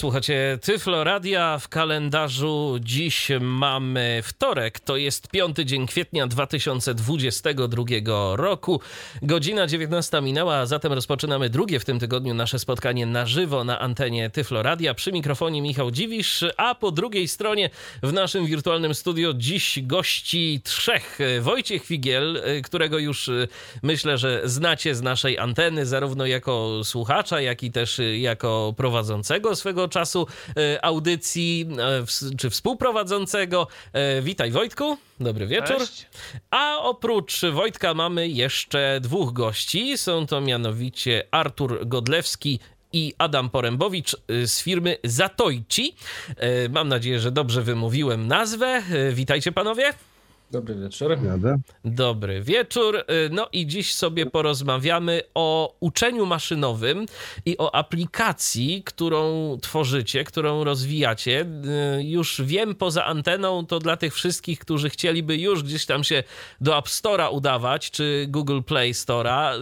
Słuchacie Tyflo Radia w kalendarzu. Dziś mamy wtorek, to jest piąty dzień kwietnia 2022 roku. Godzina 19 minęła, a zatem rozpoczynamy drugie w tym tygodniu nasze spotkanie na żywo na antenie Tyflo Radia. Przy mikrofonie Michał Dziwisz, a po drugiej stronie w naszym wirtualnym studio dziś gości trzech. Wojciech Figiel, którego już myślę, że znacie z naszej anteny, zarówno jako słuchacza, jak i też jako prowadzącego swego czasu e, audycji, e, czy współprowadzącego. E, witaj Wojtku, dobry wieczór. Cześć. A oprócz Wojtka mamy jeszcze dwóch gości. Są to mianowicie Artur Godlewski i Adam Porębowicz z firmy Zatojci. Mam nadzieję, że dobrze wymówiłem nazwę. Witajcie panowie. Dobry wieczór. Jadę. Dobry wieczór. No i dziś sobie porozmawiamy o uczeniu maszynowym i o aplikacji, którą tworzycie, którą rozwijacie. Już wiem poza anteną, to dla tych wszystkich, którzy chcieliby już gdzieś tam się do App Store'a udawać, czy Google Play Store'a,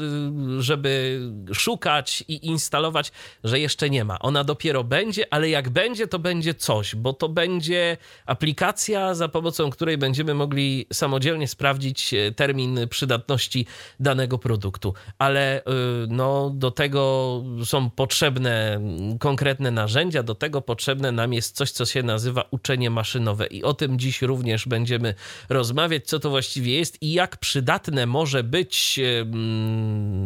żeby szukać i instalować, że jeszcze nie ma. Ona dopiero będzie, ale jak będzie, to będzie coś, bo to będzie aplikacja, za pomocą której będziemy mogli samodzielnie sprawdzić e, termin przydatności danego produktu, ale e, no, do tego są potrzebne konkretne narzędzia, do tego potrzebne nam jest coś, co się nazywa uczenie maszynowe i o tym dziś również będziemy rozmawiać, co to właściwie jest i jak przydatne może być e,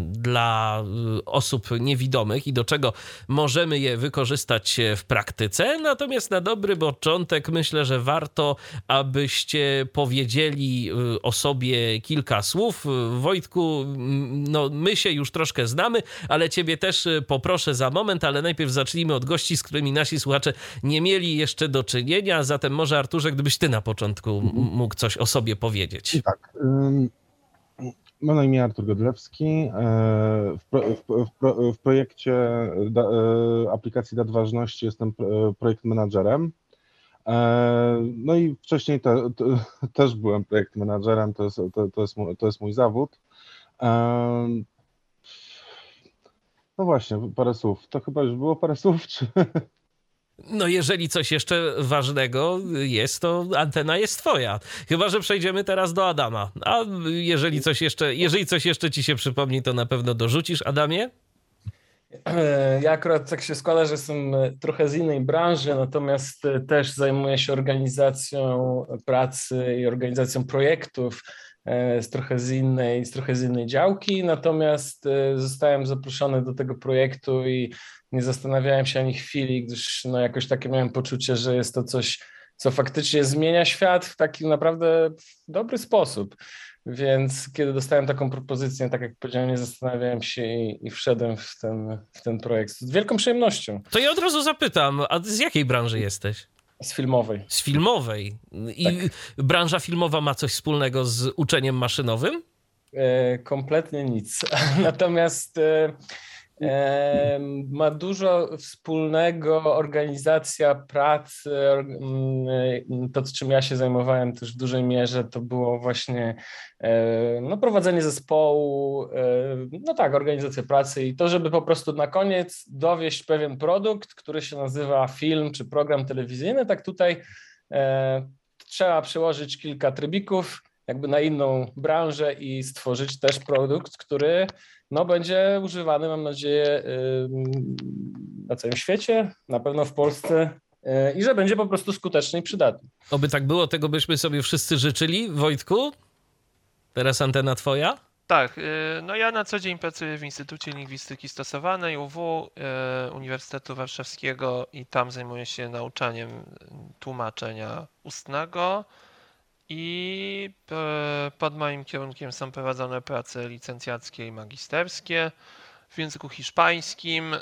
dla osób niewidomych i do czego możemy je wykorzystać w praktyce. Natomiast na dobry początek myślę, że warto, abyście powiedzieli o sobie kilka słów. Wojtku, no my się już troszkę znamy, ale ciebie też poproszę za moment, ale najpierw zacznijmy od gości, z którymi nasi słuchacze nie mieli jeszcze do czynienia. Zatem może Arturze, gdybyś ty na początku mógł coś o sobie powiedzieć. Tak. Mam na imię Artur Godlewski. E, W, pro, w, w, w projekcie da, e, aplikacji Dat Ważności jestem pro- projekt menadżerem. E, No i wcześniej te, te, też byłem projekt menadżerem, to jest, to, to, jest, to jest mój zawód. E, No właśnie, parę słów. To chyba już było parę słów, czy... No, jeżeli coś jeszcze ważnego jest, to antena jest twoja. Chyba, że przejdziemy teraz do Adama. A jeżeli coś jeszcze, jeżeli coś jeszcze ci się przypomni, to na pewno dorzucisz, Adamie? Ja akurat tak się składa, że jestem e, trochę z innej branży, natomiast e, też zajmuję się organizacją pracy i organizacją projektów e, z trochę z innej, z trochę z innej działki, natomiast zostałem zaproszony do tego projektu i nie zastanawiałem się ani chwili, gdyż no jakoś takie miałem poczucie, że jest to coś, co faktycznie zmienia świat w taki naprawdę dobry sposób. Więc kiedy dostałem taką propozycję, tak jak powiedziałem, nie zastanawiałem się i, i wszedłem w ten, w ten projekt z wielką przyjemnością. To ja od razu zapytam, a z jakiej branży jesteś? Z filmowej. Z filmowej. I branża filmowa ma coś wspólnego z uczeniem maszynowym? E, kompletnie nic. Natomiast e, ma dużo wspólnego organizacja pracy. or- mm, To, czym ja się zajmowałem też w dużej mierze, to było właśnie e, no, prowadzenie zespołu, e, no tak, organizacja pracy i to, żeby po prostu na koniec dowieść pewien produkt, który się nazywa film czy program telewizyjny, tak tutaj e, trzeba przełożyć kilka trybików jakby na inną branżę i stworzyć też produkt, który no, będzie używany, mam nadzieję, na całym świecie, na pewno w Polsce yy, i że będzie po prostu skuteczny i przydatny. Oby tak było, tego byśmy sobie wszyscy życzyli. Wojtku, teraz antena twoja. Tak, y, no ja na co dzień pracuję w Instytucie Lingwistyki Stosowanej UW y, Uniwersytetu Warszawskiego i tam zajmuję się nauczaniem y, tłumaczenia ustnego i e, pod moim kierunkiem są prowadzone prace licencjackie i magisterskie w języku hiszpańskim. E,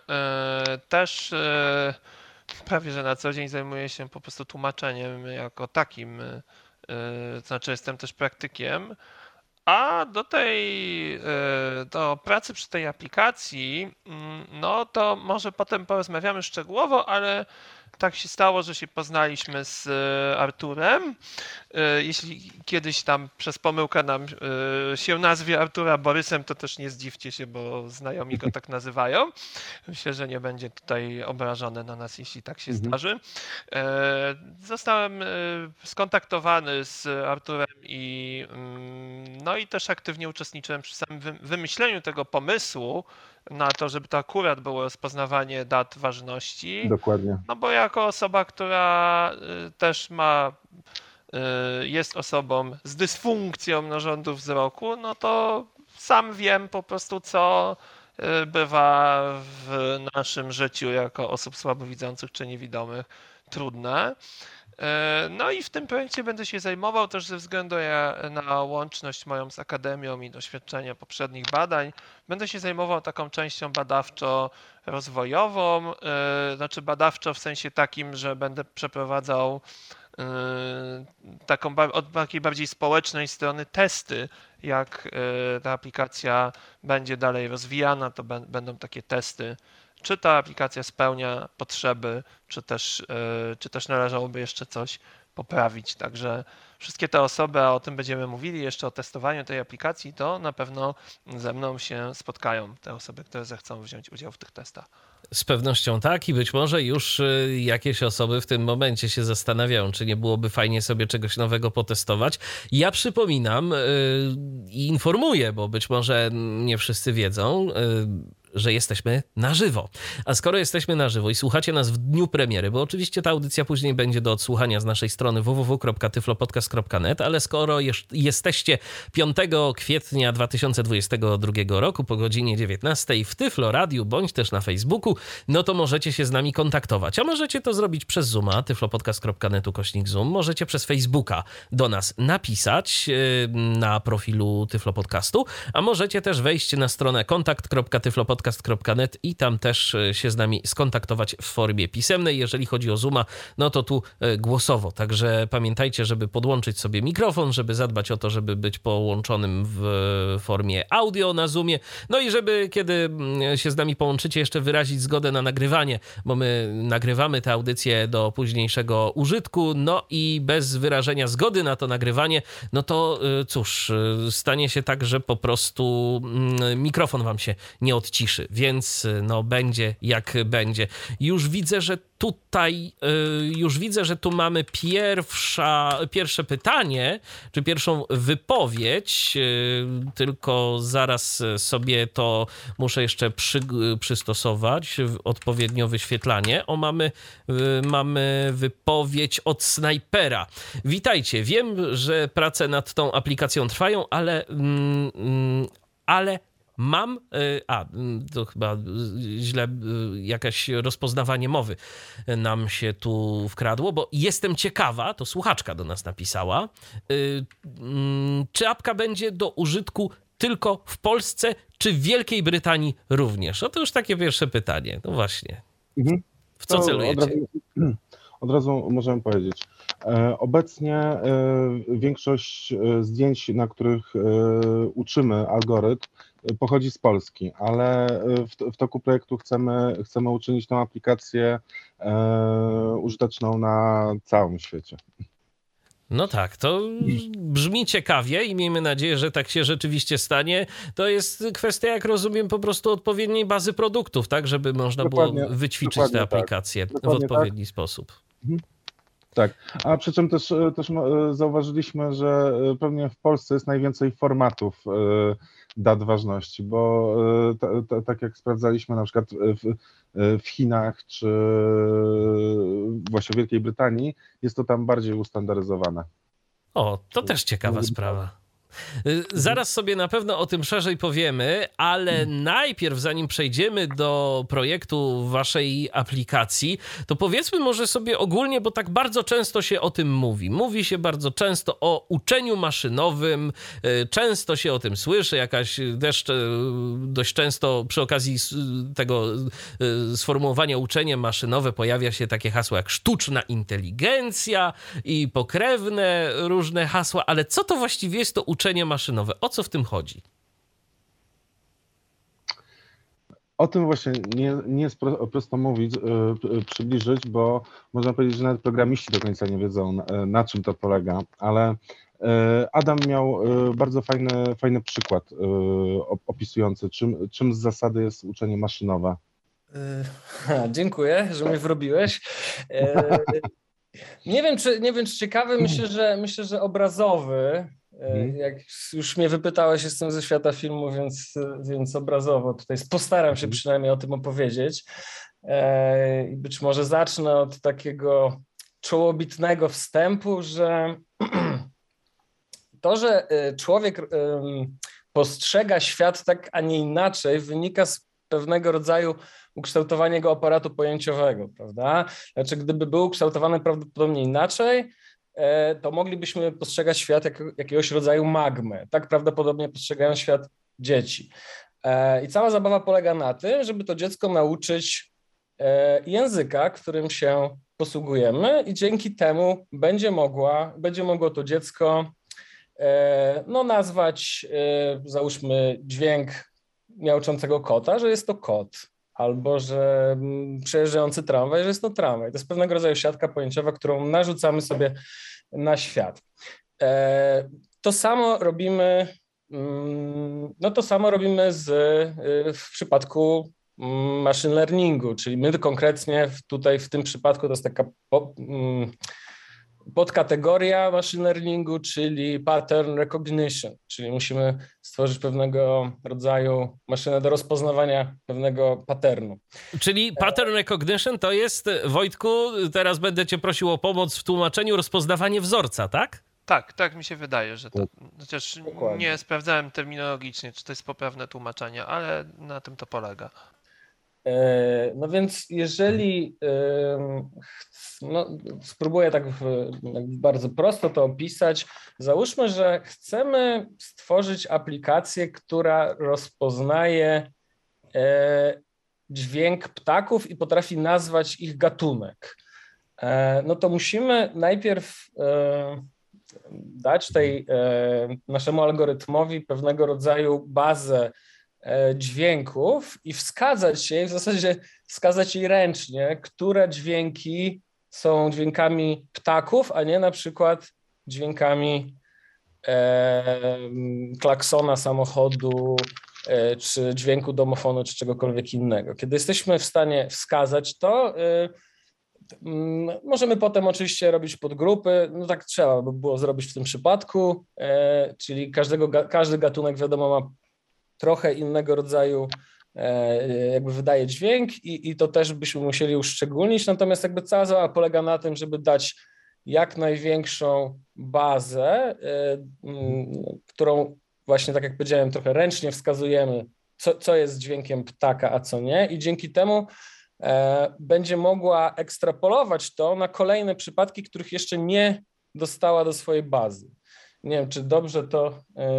Też e, prawie że na co dzień zajmuję się po prostu tłumaczeniem jako takim, to znaczy jestem też praktykiem. A do tej, do pracy przy tej aplikacji, mm, no to może potem porozmawiamy szczegółowo, ale tak się stało, że się poznaliśmy z e, Arturem. E, jeśli kiedyś tam przez pomyłkę nam e, się nazwie Artura Borysem, to też nie zdziwcie się, bo znajomi go tak nazywają. Myślę, że nie będzie tutaj obrażony na nas, jeśli tak się mhm. zdarzy. Zostałem skontaktowany z Arturem i mm, no i też aktywnie uczestniczyłem przy samym wymyśleniu tego pomysłu, na to, żeby to akurat było rozpoznawanie dat ważności. Dokładnie. No bo jako osoba, która y, też ma, y, jest osobą z dysfunkcją narządu wzroku, no to sam wiem po prostu, co y, bywa w naszym życiu jako osób słabowidzących czy niewidomych trudne. E, no i w tym projekcie będę się zajmował też ze względu na łączność moją z akademią i doświadczenia poprzednich badań. Będę się zajmował taką częścią badawczo-rozwojową, e, znaczy badawczo w sensie takim, że będę przeprowadzał e, taką od takiej bardziej społecznej strony testy, jak ta aplikacja będzie dalej rozwijana, to będą takie testy czy ta aplikacja spełnia potrzeby, czy też, e, czy też należałoby jeszcze coś poprawić. Także wszystkie te osoby, a o tym będziemy mówili jeszcze o testowaniu tej aplikacji, to na pewno ze mną się spotkają te osoby, które zechcą wziąć udział w tych testach. Z pewnością tak i być może już e, jakieś osoby w tym momencie się zastanawiają, czy nie byłoby fajnie sobie czegoś nowego potestować. Ja przypominam e, i informuję, bo być może nie wszyscy wiedzą, że jesteśmy na żywo. A skoro jesteśmy na żywo i słuchacie nas w dniu premiery, bo oczywiście ta audycja później będzie do odsłuchania z naszej strony www.tyflopodcast.net, ale skoro jesteście 5 kwietnia 2022 roku po godzinie 19 w Tyflo Radiu bądź też na Facebooku, no to możecie się z nami kontaktować. A możecie to zrobić przez Zooma, tyflopodcast.net kośnik Zoom. Możecie przez Facebooka do nas napisać yy, na profilu Tyflo Podcastu, a możecie też wejść na stronę kontakt.tyflopodcast podcast.net i tam też e, się z nami skontaktować w formie pisemnej. Jeżeli chodzi o Zooma, no to tu e, głosowo. Także pamiętajcie, żeby podłączyć sobie mikrofon, żeby zadbać o to, żeby być połączonym w formie audio na Zoomie. No i żeby kiedy mm, się z nami połączycie, jeszcze wyrazić zgodę na nagrywanie, bo my nagrywamy te audycje do późniejszego użytku. No i bez wyrażenia zgody na to nagrywanie, no to e, cóż, stanie się tak, że po prostu mm, mikrofon wam się nie odciska ciszy, więc y, no będzie jak będzie. Już widzę, że tutaj, y, już widzę, że tu mamy pierwsza, pierwsze pytanie, czy pierwszą wypowiedź, y, tylko zaraz sobie to muszę jeszcze przy, przystosować, odpowiednio wyświetlanie. O, mamy, mamy wypowiedź od snajpera. Witajcie, wiem, że prace nad tą aplikacją trwają, ale, mm, mm, ale Mam, y, a mm, to chyba źle, y, jakaś rozpoznawanie mowy nam się tu wkradło, bo jestem ciekawa, to słuchaczka do nas napisała, mm, czy apka będzie do użytku tylko w Polsce, czy w Wielkiej Brytanii również? No to już takie pierwsze pytanie. No właśnie. Mhm. W co celujecie? Od razu, od razu możemy powiedzieć. E, obecnie e, większość e, zdjęć, na których uczymy algorytm, pochodzi z Polski, ale w, w toku projektu chcemy, chcemy uczynić tę aplikację użyteczną na całym świecie. No tak, to brzmi ciekawie i miejmy nadzieję, że tak się rzeczywiście stanie. To jest kwestia, jak rozumiem, po prostu odpowiedniej bazy produktów, tak, żeby można dokładnie, było wyćwiczyć tę tak. aplikację tak. w odpowiedni tak. sposób. Mhm. Tak, a przy czym też, e, też e, zauważyliśmy, że e, pewnie w Polsce jest najwięcej formatów dat ważności, bo tak jak sprawdzaliśmy na przykład w, w Chinach czy właśnie w Wielkiej Brytanii, jest to tam bardziej ustandaryzowane. O, to też ciekawa sprawa. Y, zaraz sobie na pewno o tym szerzej powiemy, ale najpierw, zanim przejdziemy do projektu waszej aplikacji, to powiedzmy może sobie ogólnie, bo tak bardzo często się o tym mówi. Mówi się bardzo często o uczeniu maszynowym, y, często się o tym słyszy, jakaś też y, dość często przy okazji tego sformułowania uczenie maszynowe pojawia się takie hasło jak sztuczna inteligencja i pokrewne różne hasła, ale co to właściwie jest to uczenie uczenie maszynowe? O co w tym chodzi? O tym właśnie nie, nie jest prosto mówić, yy, przybliżyć, bo można powiedzieć, że nawet programiści do końca nie wiedzą, na, na czym to polega, ale yy, Adam miał yy, bardzo fajny, fajny przykład opisujący, czym, czym z zasady jest uczenie maszynowe. Dziękuję, że mnie wrobiłeś. Nie wiem, czy, nie wiem, czy ciekawy, myślę, że myślę, że obrazowy. Mhm. Jak już mnie wypytałeś, jestem ze świata filmu, więc, więc obrazowo tutaj postaram się mhm. przynajmniej o tym opowiedzieć. E, I być może zacznę od takiego czołobitnego wstępu, że to, że e, człowiek postrzega świat tak, a nie inaczej, wynika z pewnego rodzaju ukształtowania jego aparatu pojęciowego, prawda? Znaczy, gdyby był ukształtowany prawdopodobnie inaczej, E, to moglibyśmy postrzegać świat jak jakiegoś rodzaju magmy. Tak prawdopodobnie postrzegają świat dzieci. E, I cała zabawa polega na tym, żeby to dziecko nauczyć e, języka, którym się posługujemy, i dzięki temu będzie, mogła, będzie mogło to dziecko no, nazwać, załóżmy, dźwięk miauczącego kota, że jest to kot, albo że mm, przejeżdżający tramwaj, że jest to tramwaj. To jest pewnego rodzaju siatka pojęciowa, którą narzucamy sobie na świat. E, to samo robimy, mm, no to samo robimy z, y, w przypadku mm, machine learningu, czyli my konkretnie tutaj w tym przypadku to jest taka podkategoria machine learningu, czyli pattern recognition, czyli musimy stworzyć pewnego rodzaju maszynę do rozpoznawania pewnego patternu. Czyli pattern recognition to jest, Wojtku, teraz będę cię prosił o pomoc w tłumaczeniu, rozpoznawanie wzorca, tak? Tak, tak mi się wydaje, że to. Chociaż Dokładnie. nie sprawdzałem terminologicznie, czy to jest poprawne tłumaczenie, ale na tym to polega. E, no więc jeżeli no, spróbuję tak bardzo prosto to opisać, załóżmy, że chcemy stworzyć aplikację, która rozpoznaje e, dźwięk ptaków i potrafi nazwać ich gatunek. E, no to musimy najpierw dać tej naszemu algorytmowi pewnego rodzaju bazę dźwięków i wskazać jej, w zasadzie wskazać jej ręcznie, które dźwięki są dźwiękami ptaków, a nie na przykład dźwiękami e, klaksona samochodu, e, czy dźwięku domofonu, czy czegokolwiek innego. Kiedy jesteśmy w stanie wskazać to, e, Możemy potem oczywiście robić podgrupy, no tak trzeba by było zrobić w tym przypadku, e, czyli każdego, każdy gatunek wiadomo ma trochę innego rodzaju e, jakby wydaje dźwięk i, i to też byśmy musieli uszczególnić, natomiast jakby cała zabawa polega na tym, żeby dać jak największą bazę, e, którą właśnie tak jak powiedziałem, trochę ręcznie wskazujemy, co, co jest dźwiękiem ptaka, a co nie i dzięki temu e, będzie mogła ekstrapolować to na kolejne przypadki, których jeszcze nie dostała do swojej bazy. Nie wiem, czy dobrze to,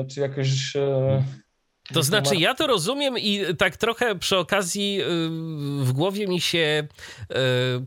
czy jakoś to znaczy, ja to rozumiem i tak trochę przy okazji y, w głowie mi się y,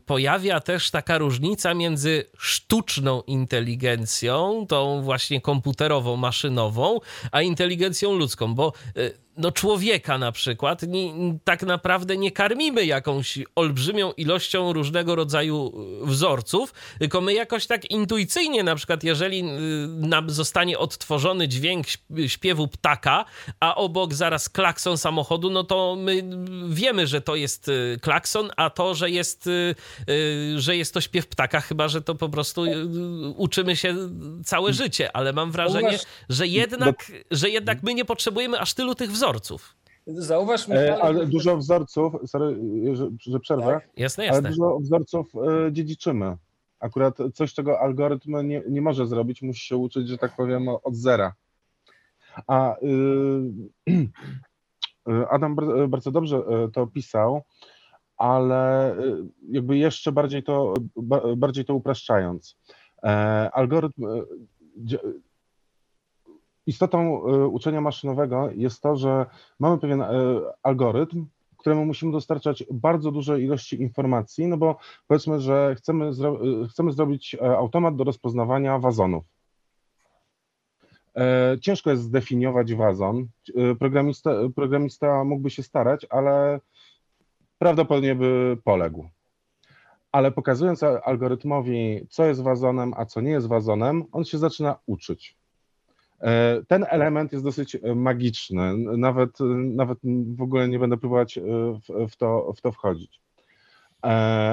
pojawia też taka różnica między sztuczną inteligencją, tą właśnie komputerową, maszynową, a inteligencją ludzką, bo y, no człowieka na przykład nie, tak naprawdę nie karmimy jakąś olbrzymią ilością różnego rodzaju y, wzorców, tylko my jakoś tak intuicyjnie na przykład, jeżeli y, nam zostanie odtworzony dźwięk śpiewu ptaka, a obok zaraz klakson samochodu, no to my wiemy, że to jest y, klakson, a to, że jest, że jest to śpiew ptaka, chyba, że to po prostu uczymy się całe życie, ale mam wrażenie, że jednak, że jednak my nie potrzebujemy aż tylu tych wzorców wzorców. Zauważ, Michał, ale dużo wzorców, sorry, że, że przerwę, tak? jasne, jasne. ale dużo wzorców e, dziedziczymy. Akurat coś, czego algorytm nie, nie może zrobić, musi się uczyć, że tak powiem, od zera. A y, Adam bardzo dobrze e, to opisał, ale e, jakby jeszcze bardziej to, bardziej to upraszczając. Algorytm istotą e, uczenia maszynowego jest to, że mamy pewien e, algorytm, któremu musimy dostarczać bardzo duże ilości informacji, no bo powiedzmy, że chcemy, zro e, chcemy zrobić automat do rozpoznawania wazonów. E, Ciężko jest zdefiniować wazon. E, Programista, programista mógłby się starać, ale prawdopodobnie by poległ. Ale pokazując algorytmowi, co jest wazonem, a co nie jest wazonem, on się zaczyna uczyć. E, Ten element jest dosyć e, magiczny. Nawet, nawet w ogóle nie będę próbować e, w, w, to, w to wchodzić.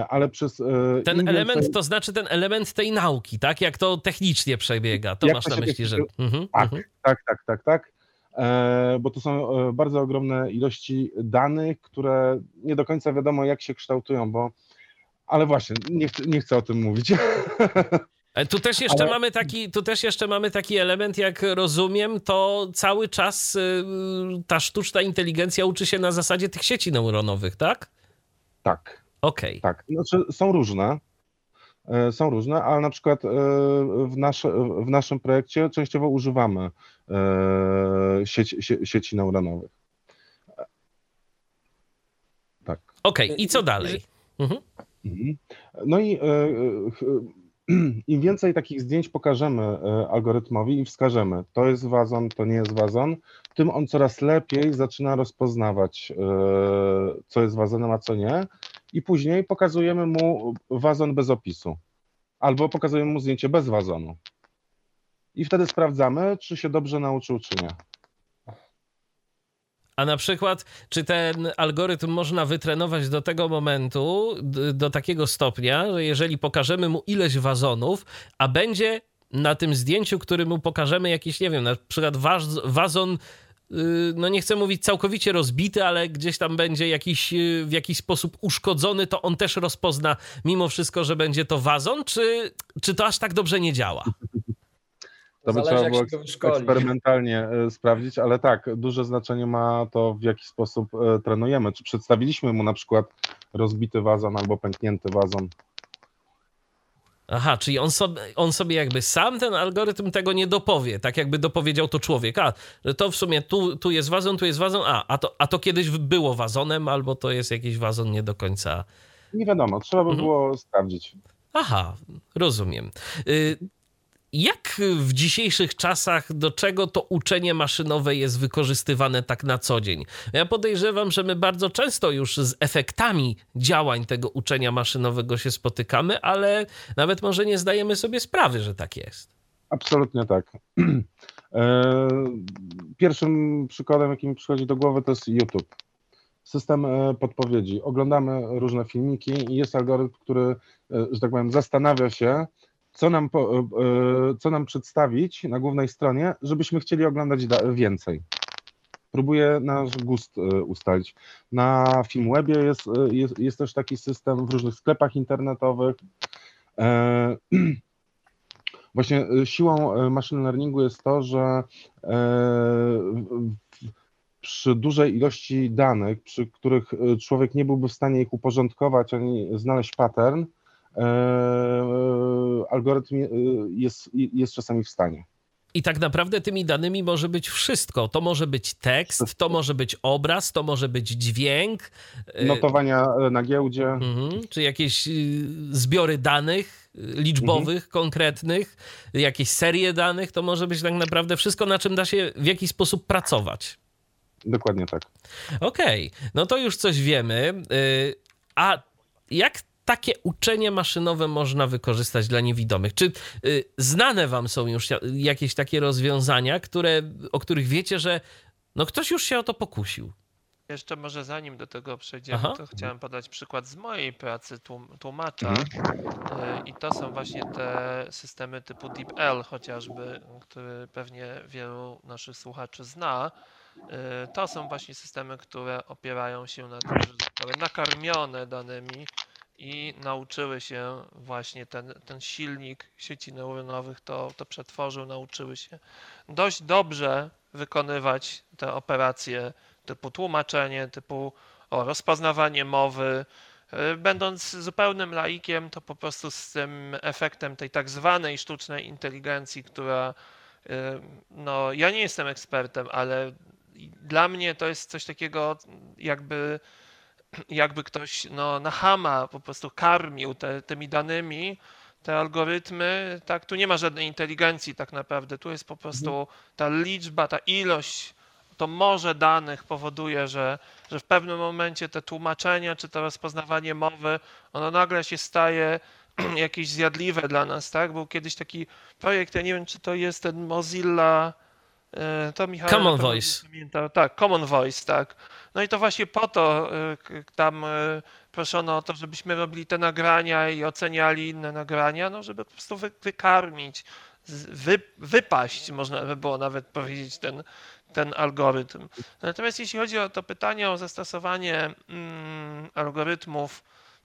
Ale przez. Ten element więcej- to znaczy ten element tej nauki, tak? Jak to technicznie przebiega. To Jak masz to na myśli, że. Mhm, Tak, mhm. tak, tak, tak, tak. Bo to są bardzo ogromne ilości danych, które nie do końca wiadomo, jak się kształtują, bo. Ale właśnie, nie chcę, nie chcę o tym mówić. E, Tu też jeszcze Ale- mamy taki, tu też jeszcze mamy taki element, jak rozumiem, to cały czas y, ta sztuczna inteligencja uczy się na zasadzie tych sieci neuronowych, tak? tak, Okej. tak. Znaczy, są różne. e, Są różne, ale na przykład e, w, nasze, w naszym projekcie częściowo używamy sieci, sie, sieci neuronowych. Tak. Okej, i co dalej? Mhm. Mhm. No i im więcej takich zdjęć pokażemy e, algorytmowi i wskażemy, to jest wazon, to nie jest wazon, tym on coraz lepiej zaczyna rozpoznawać, e, co jest wazonem, a co nie. I później pokazujemy mu wazon bez opisu. Albo pokazujemy mu zdjęcie bez wazonu. I wtedy sprawdzamy, czy się dobrze nauczył, czy nie. A na przykład, czy ten algorytm można wytrenować do tego momentu, do takiego stopnia, że jeżeli pokażemy mu ileś wazonów, a będzie na tym zdjęciu, który mu pokażemy jakiś, nie wiem, na przykład waz, wazon, yy, no nie chcę mówić całkowicie rozbity, ale gdzieś tam będzie jakiś, yy, w jakiś sposób uszkodzony, to on też rozpozna mimo wszystko, że będzie to wazon, czy, czy to aż tak dobrze nie działa? To by trzeba było eksperymentalnie e, sprawdzić, ale tak, duże znaczenie ma to, w jaki sposób e, trenujemy. Czy przedstawiliśmy mu na przykład rozbity wazon albo pęknięty wazon. Aha, czyli on sobie, on sobie jakby sam ten algorytm tego nie dopowie, tak jakby dopowiedział to człowiek. A, że to w sumie tu, tu jest wazon, tu jest wazon, a, a to, a to kiedyś było wazonem, albo to jest jakiś wazon nie do końca. Nie wiadomo, trzeba by Mhm. było sprawdzić. Aha, rozumiem. Y, Jak w dzisiejszych czasach, do czego to uczenie maszynowe jest wykorzystywane tak na co dzień? Ja podejrzewam, że my bardzo często już z efektami działań tego uczenia maszynowego się spotykamy, ale nawet może nie zdajemy sobie sprawy, że tak jest. Absolutnie tak. E, Pierwszym przykładem, jaki mi przychodzi do głowy, to jest YouTube. System e, podpowiedzi. Oglądamy różne filmiki i jest algorytm, który, e, że tak powiem, zastanawia się, co nam, po, e, co nam przedstawić na głównej stronie, żebyśmy chcieli oglądać da- więcej. Próbuje nasz gust e, ustalić. Na Filmwebie jest, e, jest, jest też taki system w różnych sklepach internetowych. Właśnie siłą machine learningu jest to, że przy dużej ilości danych, przy których człowiek nie byłby w stanie ich uporządkować ani znaleźć pattern, algorytm je- y, jest, jest czasami w stanie. I tak naprawdę tymi danymi może być wszystko. To może być tekst, to może być obraz, to może być dźwięk. Notowania e, na giełdzie. Mhm. Czy jakieś zbiory danych liczbowych, konkretnych, jakieś serie danych, to może być tak naprawdę wszystko, na czym da się w jakiś sposób pracować. Dokładnie tak. Okej, no to już coś wiemy. A jak takie uczenie maszynowe można wykorzystać dla niewidomych? Czy y, znane wam są już ja- jakieś takie rozwiązania, które, o których wiecie, że no ktoś już się o to pokusił? Jeszcze może zanim do tego przejdziemy, Aha. to chciałem podać przykład z mojej pracy tłum- tłumacza. Mhm. Y, I to są właśnie te systemy typu DeepL chociażby, który pewnie wielu naszych słuchaczy zna. Y, To są właśnie systemy, które opierają się na tym, że zostały nakarmione danymi i nauczyły się właśnie ten, ten silnik sieci neuronowych to, to przetworzył, nauczyły się dość dobrze wykonywać te operacje typu tłumaczenie, typu o, rozpoznawanie mowy. Y, Będąc zupełnym laikiem, to po prostu z tym efektem tej tak zwanej sztucznej inteligencji, która, y, no ja nie jestem ekspertem, ale dla mnie to jest coś takiego, jakby, jakby ktoś no, na hama po prostu karmił te, tymi danymi, te algorytmy, tak, tu nie ma żadnej inteligencji tak naprawdę, tu jest po prostu ta liczba, ta ilość, to morze danych powoduje, że, że w pewnym momencie te tłumaczenia czy to rozpoznawanie mowy, ono nagle się staje jakieś zjadliwe dla nas, tak? Był kiedyś taki projekt, ja nie wiem, czy to jest ten Mozilla, to Michał... Common Voice. Tak, Common Voice, tak. No i to właśnie po to e, tam e, proszono o to, żebyśmy robili te nagrania i oceniali inne nagrania, no żeby po prostu wy, wykarmić, wy, wypaść, można by było nawet powiedzieć, ten, ten algorytm. Natomiast jeśli chodzi o to pytanie o zastosowanie mm, algorytmów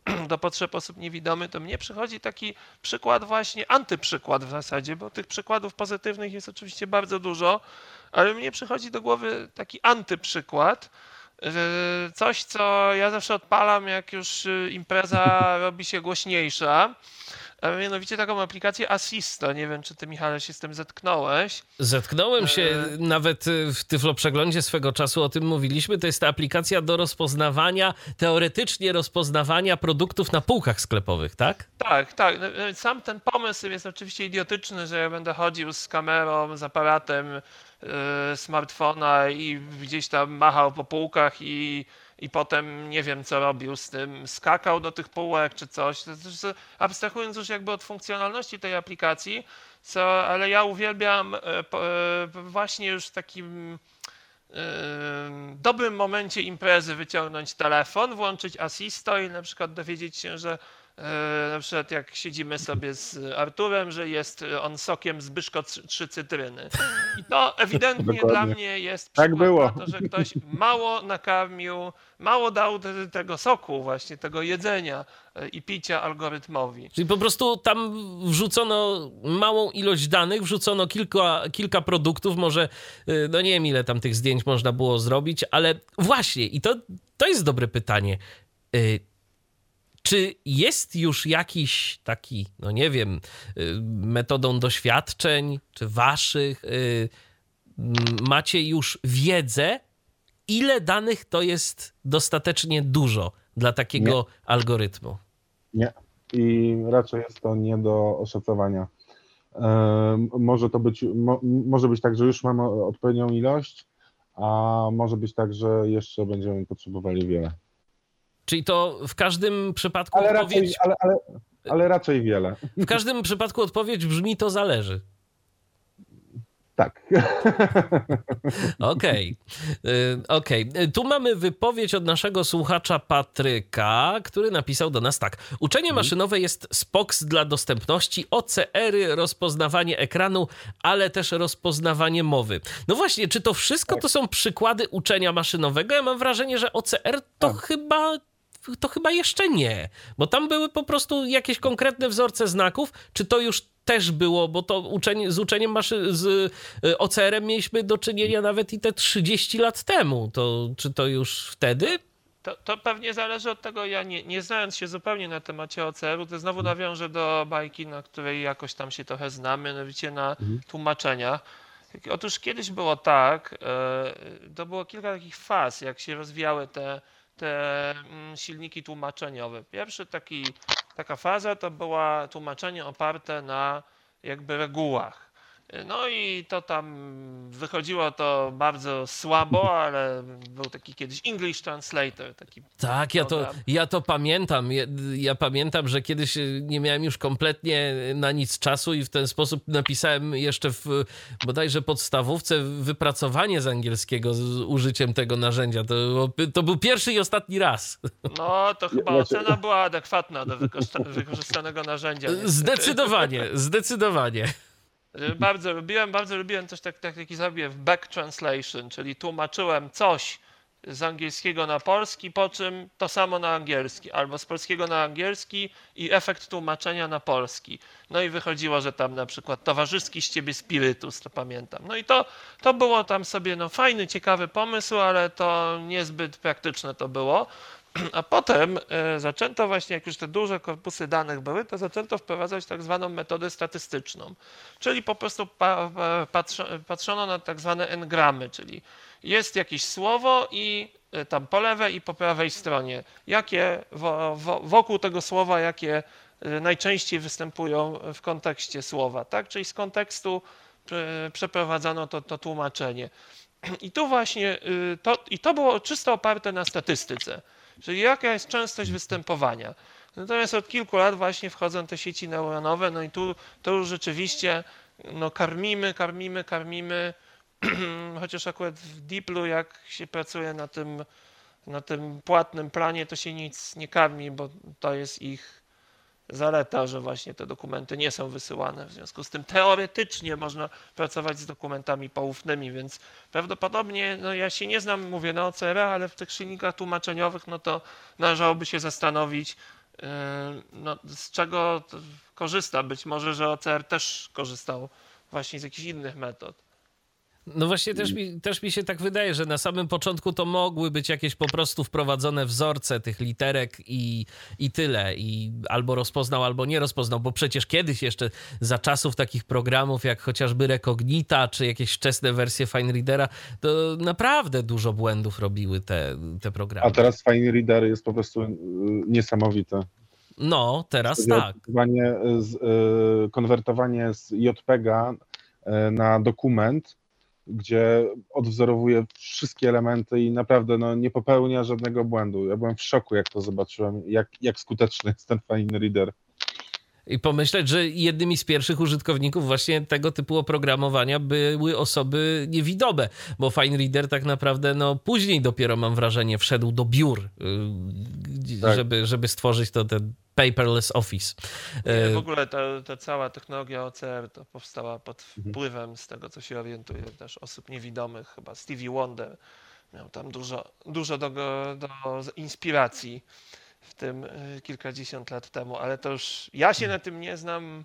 do potrzeb osób niewidomych, to mnie przychodzi taki przykład właśnie, antyprzykład w zasadzie, bo tych przykładów pozytywnych jest oczywiście bardzo dużo, ale mnie przychodzi do głowy taki antyprzykład, coś, co ja zawsze odpalam, jak już y, impreza robi się głośniejsza a mianowicie taką aplikację Assisto. Nie wiem, czy ty, Michale, się z tym zetknąłeś. Zetknąłem się, e... nawet y, w Tyflo Przeglądzie swego czasu o tym mówiliśmy. To jest ta aplikacja do rozpoznawania, teoretycznie rozpoznawania produktów na półkach sklepowych, tak? Tak, tak. No, no, sam ten pomysł jest oczywiście idiotyczny, że ja będę chodził z kamerą, z aparatem yy, smartfona i gdzieś tam machał po półkach i i potem nie wiem, co robił z tym, skakał do tych półek czy coś. Abstrahując już jakby od funkcjonalności tej aplikacji, co, ale ja uwielbiam e, e, właśnie już w takim e, dobrym momencie imprezy wyciągnąć telefon, włączyć Assisto i na przykład dowiedzieć się, że na przykład jak siedzimy sobie z Arturem, że jest on sokiem Zbyszko trzy cytryny. I to ewidentnie dla mnie jest tak było. na to, że ktoś mało nakarmił, mało dał tego soku właśnie, tego jedzenia e, i picia algorytmowi. Czyli po prostu tam wrzucono małą ilość danych, wrzucono kilka, kilka produktów, może, e, no nie wiem ile tam tych zdjęć można było zrobić, ale właśnie i to, to jest dobre pytanie czy jest już jakiś taki, no nie wiem, y, metodą doświadczeń, czy waszych, y, macie już wiedzę, ile danych to jest dostatecznie dużo dla takiego nie. algorytmu? Nie. I raczej jest to nie do oszacowania. może to być, może być tak, że już mamy odpowiednią ilość, a może być tak, że jeszcze będziemy potrzebowali wiele. Czyli to w każdym przypadku ale odpowiedź... Raczej, ale, ale, ale raczej wiele. W każdym przypadku odpowiedź brzmi to zależy. Tak. Okej. Okay. Okej. Okay. Tu mamy wypowiedź od naszego słuchacza Patryka, który napisał do nas tak. Uczenie mhm. maszynowe jest SPOX dla dostępności, OCR-y, rozpoznawanie ekranu, ale też rozpoznawanie mowy. No właśnie, czy to wszystko tak. to są przykłady uczenia maszynowego? Ja mam wrażenie, że OCR to tak. chyba to chyba jeszcze nie, bo tam były po prostu jakieś konkretne wzorce znaków, czy to już też było, bo to uczenie, z uczeniem maszy, z y, OCR-em mieliśmy do czynienia nawet i te 30 lat temu, to czy to już wtedy? To, to pewnie zależy od tego, ja nie, nie znając się zupełnie na temacie OCR-u, to znowu nawiążę do bajki, na której jakoś tam się trochę znamy, mianowicie na mhm. tłumaczeniach. Otóż kiedyś było tak, e, to było kilka takich faz, jak się rozwijały te te mm, silniki tłumaczeniowe. Pierwszy taki, taka faza to była tłumaczenie oparte na jakby regułach. No i to tam wychodziło to bardzo słabo, ale był taki kiedyś English Translator. Taki tak, ja to, ja to pamiętam. Ja, ja, pamiętam, że kiedyś y, nie miałem już kompletnie na nic czasu i w ten sposób napisałem jeszcze w bodajże podstawówce wypracowanie z angielskiego z użyciem tego narzędzia. To, to był pierwszy i ostatni raz. No, to chyba ocena była adekwatna do wykorzystanego narzędzia. Zdecydowanie, zdecydowanie. Bardzo lubiłem, bardzo lubiłem coś tak, tak, taki sobie w back translation, czyli tłumaczyłem coś z angielskiego na polski, po czym to samo na angielski, albo z polskiego na angielski i efekt tłumaczenia na polski. No i wychodziło, że tam na przykład towarzyski z ciebie spirytus, to pamiętam. No i to, to było tam sobie no, fajny, ciekawy pomysł, ale to niezbyt praktyczne to było. A potem e, zaczęto właśnie, jak już te duże korpusy danych były, to zaczęto wprowadzać tak zwaną metodę statystyczną, czyli po prostu patrzono na tak zwane engramy, czyli jest jakieś słowo i e, tam po lewej i po prawej stronie, jakie wokół tego słowa, jakie y, najczęściej występują w kontekście słowa, tak? Czyli z kontekstu przeprowadzano to, to tłumaczenie. I tu właśnie to, i to było czysto oparte na statystyce, czyli jaka jest częstość występowania. Natomiast od kilku lat właśnie wchodzą te sieci neuronowe, no i tu to już rzeczywiście no, karmimy, karmimy, karmimy, chociaż akurat w Deeplu jak się pracuje na tym, na tym płatnym planie, to się nic nie karmi, bo to jest ich zaleta, że właśnie te dokumenty nie są wysyłane. W związku z tym teoretycznie można pracować z dokumentami poufnymi, więc prawdopodobnie, no ja się nie znam, mówię na OCR, ale w tych silnikach tłumaczeniowych, no to należałoby się zastanowić, yy, no, z czego korzysta. Być może, że OCR też korzystał właśnie z jakichś innych metod. No właśnie też mi, też mi się tak wydaje, że na samym początku to mogły być jakieś po prostu wprowadzone wzorce tych literek i, i tyle. I albo rozpoznał, albo nie rozpoznał, bo przecież kiedyś jeszcze za czasów takich programów jak chociażby Recognita, czy jakieś wczesne wersje Fine Readera, to naprawdę dużo błędów robiły te, te programy. A teraz Fine Reader jest po prostu y, niesamowite. No, teraz tak. Y, konwertowanie z JPEGa y, na dokument gdzie odwzorowuje wszystkie elementy i naprawdę no, nie popełnia żadnego błędu. Ja byłem w szoku, jak to zobaczyłem, jak, jak skuteczny jest ten Fine Reader. I pomyśleć, że jednymi z pierwszych użytkowników właśnie tego typu oprogramowania były osoby niewidome, bo Fine Reader tak naprawdę no, później dopiero mam wrażenie wszedł do biur, y, tak. żeby, żeby stworzyć to ten paperless office. Nie, w y, ogóle ta, ta, cała technologia OCR to powstała pod mhm. wpływem, z tego co się orientuję, też osób niewidomych, chyba Stevie Wonder miał tam dużo, dużo do, do inspiracji w tym y, kilkadziesiąt lat temu, ale to już ja się na tym nie znam.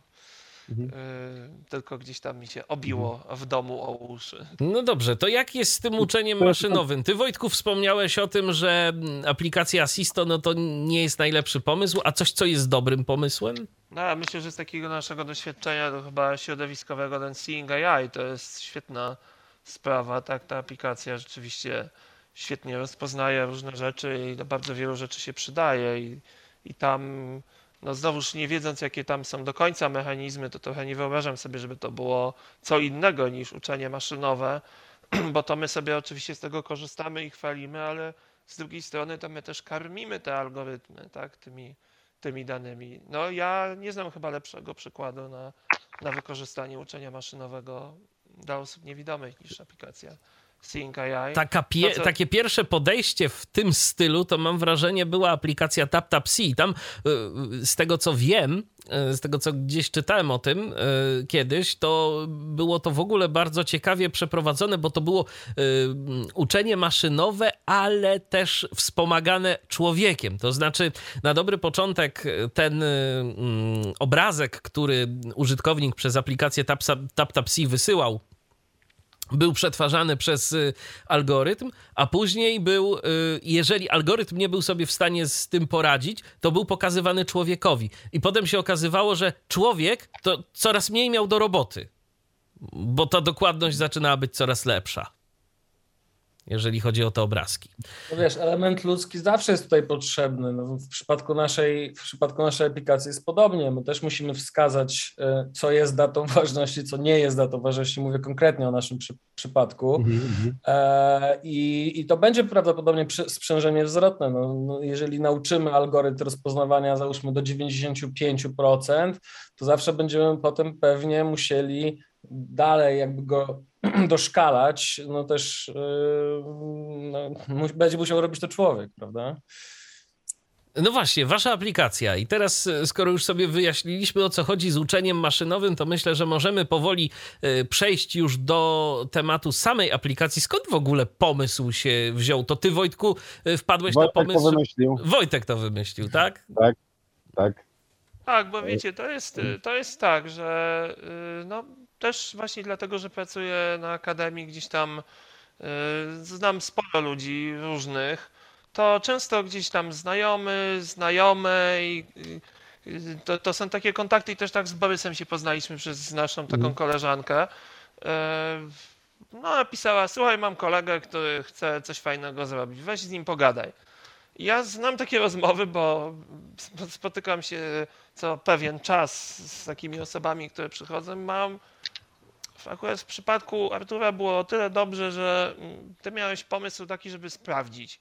Mhm. Y, tylko gdzieś tam mi się obiło mhm. w domu o uszy. No dobrze, to jak jest z tym uczeniem maszynowym? Ty Wojtku wspomniałeś o tym, że aplikacja Assisto no to nie jest najlepszy pomysł, a coś, co jest dobrym pomysłem? No, myślę, że z takiego naszego doświadczenia to chyba środowiskowego ten Seeing AI to jest świetna sprawa, tak, ta aplikacja rzeczywiście świetnie rozpoznaje różne rzeczy i do bardzo wielu rzeczy się przydaje i, i tam, no znowuż nie wiedząc jakie tam są do końca mechanizmy, to trochę nie wyobrażam sobie, żeby to było co innego niż uczenie maszynowe, bo to my sobie oczywiście z tego korzystamy i chwalimy, ale z drugiej strony to my też karmimy te algorytmy, tak, tymi, tymi danymi. No ja nie znam chyba lepszego przykładu na, na wykorzystanie uczenia maszynowego dla osób niewidomych niż aplikacja. Taka pie co... Takie pierwsze podejście w tym stylu, to mam wrażenie, była aplikacja TapTapSee. Tam y, z tego co wiem, y, z tego co gdzieś czytałem o tym y, kiedyś, to było to w ogóle bardzo ciekawie przeprowadzone, bo to było uczenie maszynowe, ale też wspomagane człowiekiem. To znaczy, na dobry początek ten mm, obrazek, który użytkownik przez aplikację TapTapSee wysyłał był przetwarzany przez y, algorytm, a później był, y, jeżeli algorytm nie był sobie w stanie z tym poradzić, to był pokazywany człowiekowi. I potem się okazywało, że człowiek to coraz mniej miał do roboty, bo ta dokładność zaczynała być coraz lepsza jeżeli chodzi o te obrazki. No wiesz, element ludzki zawsze jest tutaj potrzebny. No w, przypadku naszej, w przypadku naszej aplikacji jest podobnie. My też musimy wskazać, e, co jest datą ważności, co nie jest datą ważności. Mówię konkretnie o naszym przy, przypadku. Mm -hmm. e, i, I to będzie prawdopodobnie przy, sprzężenie zwrotne. No, no, jeżeli nauczymy algorytm rozpoznawania, załóżmy do 95%, to zawsze będziemy potem pewnie musieli dalej jakby go doszkalać, no też yy, no, będzie musiał robić to człowiek, prawda? No właśnie, wasza aplikacja. I teraz, e, skoro już sobie wyjaśniliśmy, o co chodzi z uczeniem maszynowym, to myślę, że możemy powoli e, przejść już do tematu samej aplikacji. Skąd w ogóle pomysł się wziął? To ty, Wojtku, e, wpadłeś Wojtek na pomysł. To wymyślił. Wojtek to wymyślił, tak? Tak, tak. Tak, bo wiecie, to jest, to jest tak, że no, też właśnie dlatego, że pracuję na akademii, gdzieś tam y, znam sporo ludzi różnych, to często gdzieś tam znajomy, znajome i to, to są takie kontakty i też tak z Borysem się poznaliśmy przez naszą taką mhm. koleżankę. Y, no, napisała, słuchaj, mam kolegę, który chce coś fajnego zrobić, weź z nim pogadaj. Ja znam takie rozmowy, bo spotykam się co pewien czas z takimi osobami, które przychodzą. Mam akurat w przypadku Artura było o tyle dobrze, że mm, ty miałeś pomysł taki, żeby sprawdzić,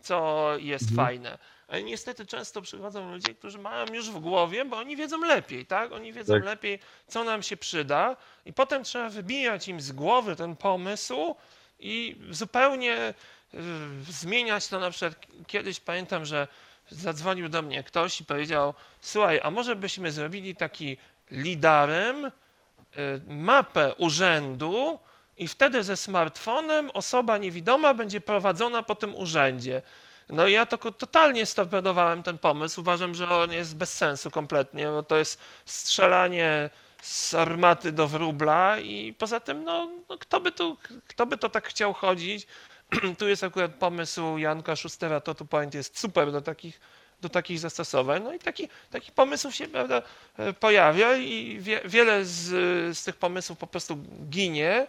co jest mhm. fajne. Ale niestety często przychodzą ludzie, którzy mają już w głowie, bo oni wiedzą lepiej, tak? Oni wiedzą tak. lepiej, co nam się przyda, i potem trzeba wybijać im z głowy ten pomysł i zupełnie zmieniać to na przykład. Kiedyś pamiętam, że zadzwonił do mnie ktoś i powiedział: Słuchaj, a może byśmy zrobili taki lidarem y, mapę urzędu, i wtedy ze smartfonem osoba niewidoma będzie prowadzona po tym urzędzie. No i ja to totalnie storpedowałem ten pomysł. Uważam, że on jest bez sensu kompletnie, bo to jest strzelanie z armaty do wróbla i poza tym, no, no kto, by tu, kto by to tak chciał chodzić? tu jest akurat pomysł Janka Schustera, to tu point jest super do takich, do takich zastosowań. No i taki, takich pomysłów się prawda, pojawia i wie, wiele z, z tych pomysłów po prostu ginie.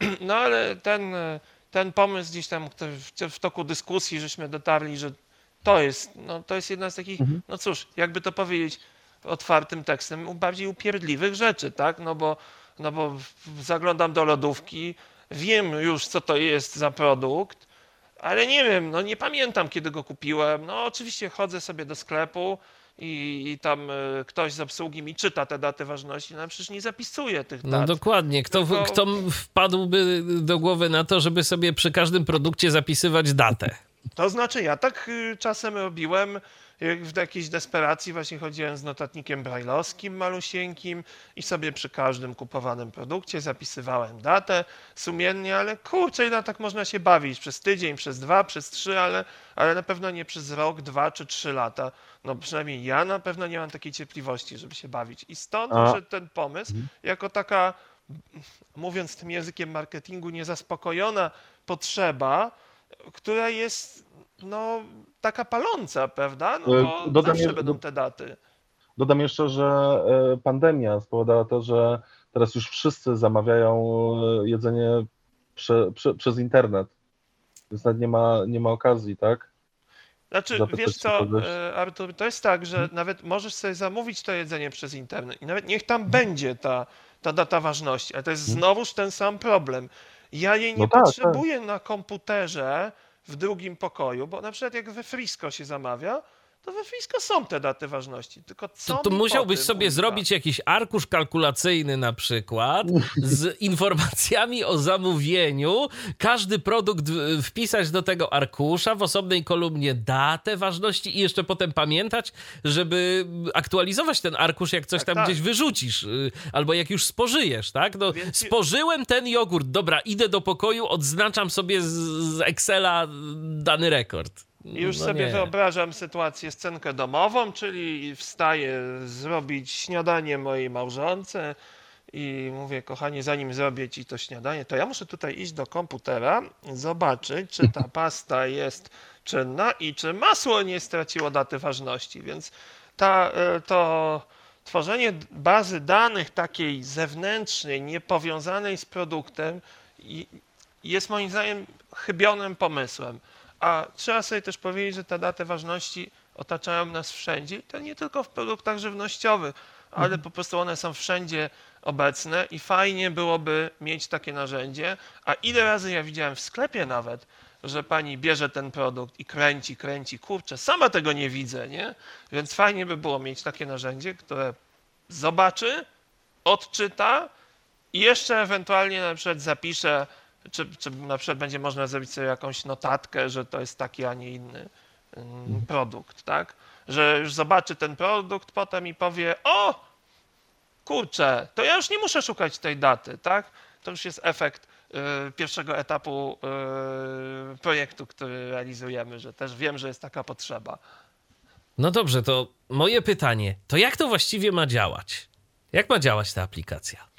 No ale ten ten pomysł gdzieś tam w, toku dyskusji, żeśmy dotarli, że to jest, no, to jest jedna z takich, mhm. no cóż, jakby to powiedzieć otwartym tekstem, bardziej upierdliwych rzeczy, tak? No bo, no bo zaglądam do lodówki, wiem już, co to jest za produkt, ale nie wiem, no nie pamiętam, kiedy go kupiłem. No oczywiście chodzę sobie do sklepu, i, i tam y, ktoś z obsługi mi czyta te daty ważności, no przecież nie zapisuje tych no dat. No dokładnie. Kto, Tylko... kto wpadłby do głowy na to, żeby sobie przy każdym produkcie zapisywać datę? To znaczy ja tak y, czasem robiłem, w jakiejś desperacji właśnie chodziłem z notatnikiem brajlowskim malusieńkim i sobie przy każdym kupowanym produkcie zapisywałem datę sumiennie, ale kurczę, no tak można się bawić przez tydzień, przez dwa, przez trzy, ale, ale na pewno nie przez rok, dwa czy trzy lata. No przynajmniej ja na pewno nie mam takiej cierpliwości, żeby się bawić. I stąd że ten pomysł mhm. jako taka, mówiąc tym językiem marketingu, niezaspokojona potrzeba, która jest no, taka paląca, prawda? No e, bo dodam zawsze je, będą te daty. Dodam jeszcze, że e, pandemia spowodowała to, że teraz już wszyscy zamawiają e, jedzenie prze, prze, przez internet. Więc nawet nie ma, nie ma okazji, tak? Znaczy, Zapytać wiesz co, Artur, to jest tak, że hmm? nawet możesz sobie zamówić to jedzenie przez internet i nawet niech tam hmm? będzie ta, ta data ważności, ale to jest hmm? znowuż ten sam problem. Ja jej nie no tak, potrzebuję tak. na komputerze, w drugim pokoju, bo na przykład jak we Frisco się zamawia, to we Frisco są te daty ważności. Tylko co to, to musiałbyś sobie zrobić jakiś arkusz kalkulacyjny na przykład z informacjami o zamówieniu, każdy produkt wpisać do tego arkusza w osobnej kolumnie datę ważności i jeszcze potem pamiętać, żeby aktualizować ten arkusz, jak coś tak, tam tak. gdzieś wyrzucisz y, albo jak już spożyjesz, tak? No, Więc... spożyłem ten jogurt, dobra, idę do pokoju, odznaczam sobie z Excela dany rekord. I już no sobie nie. wyobrażam sytuację, scenkę domową, czyli wstaję zrobić śniadanie mojej małżonce i mówię, kochanie, zanim zrobię ci to śniadanie, to ja muszę tutaj iść do komputera, zobaczyć, czy ta pasta jest czynna i czy masło nie straciło daty ważności. Więc ta, e, to tworzenie bazy danych takiej zewnętrznej, niepowiązanej z produktem jest moim zdaniem chybionym pomysłem. A trzeba sobie też powiedzieć, że te daty ważności otaczają nas wszędzie i to nie tylko w produktach żywnościowych, ale mhm. po prostu one są wszędzie obecne i fajnie byłoby mieć takie narzędzie. A ile razy ja widziałem w sklepie nawet, że pani bierze ten produkt i kręci, kręci, kurczę, sama tego nie widzę, nie? Więc fajnie by było mieć takie narzędzie, które zobaczy, odczyta i jeszcze ewentualnie na przykład zapisze czy, czy na przykład będzie można zrobić sobie jakąś notatkę, że to jest taki, a nie inny mm, mhm. produkt, tak? Że już zobaczy ten produkt potem i powie, o, kurczę, to ja już nie muszę szukać tej daty, tak? To już jest efekt y, pierwszego etapu y, projektu, który realizujemy, że też wiem, że jest taka potrzeba. No dobrze, to moje pytanie, to jak to właściwie ma działać? Jak ma działać ta aplikacja?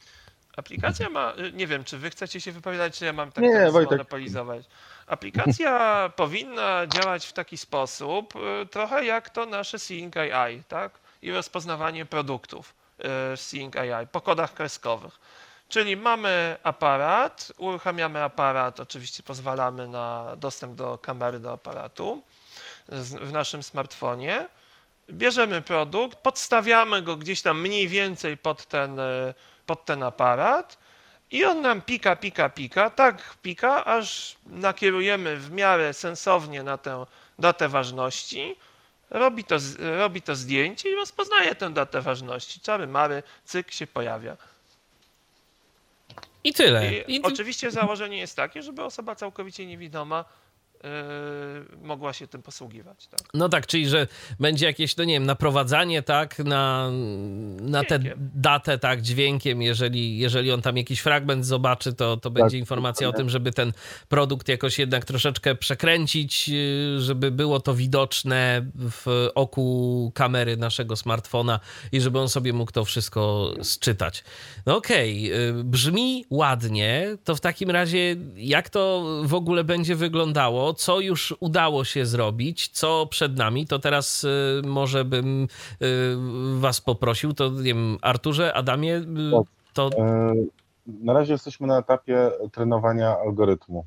Aplikacja ma, nie wiem, czy wy chcecie się wypowiadać, czy ja mam tak nie, monopolizować. Aplikacja powinna działać w taki sposób, y, trochę jak to nasze Seeing AI, tak? I rozpoznawanie produktów y, Seeing AI po kodach kreskowych. Czyli mamy aparat, uruchamiamy aparat, oczywiście pozwalamy na dostęp do kamery do aparatu w naszym smartfonie bierzemy produkt, podstawiamy go gdzieś tam mniej więcej pod ten, pod ten aparat i on nam pika, pika, pika, tak pika, aż nakierujemy w miarę sensownie na tę datę ważności, robi to, robi to zdjęcie i rozpoznaje tę datę ważności. Czary mary, cyk się pojawia. I tyle. I I oczywiście założenie jest takie, żeby osoba całkowicie niewidoma mogła się tym posługiwać. Tak? No tak, czyli że będzie jakieś, no nie wiem, naprowadzanie, tak, na, na tę datę, tak, dźwiękiem, jeżeli, jeżeli on tam jakiś fragment zobaczy, to, to będzie tak, informacja o tym, żeby ten produkt jakoś jednak troszeczkę przekręcić, yy, żeby było to widoczne w oku kamery naszego smartfona i żeby on sobie mógł to wszystko sczytać. No okej, okay, brzmi ładnie, to w takim razie jak to w ogóle będzie wyglądało? Co już udało się zrobić, co przed nami, to teraz y, może bym y, was poprosił, to nie wiem, Arturze, Adamie, y, tak. to... E, na razie jesteśmy na etapie trenowania algorytmu.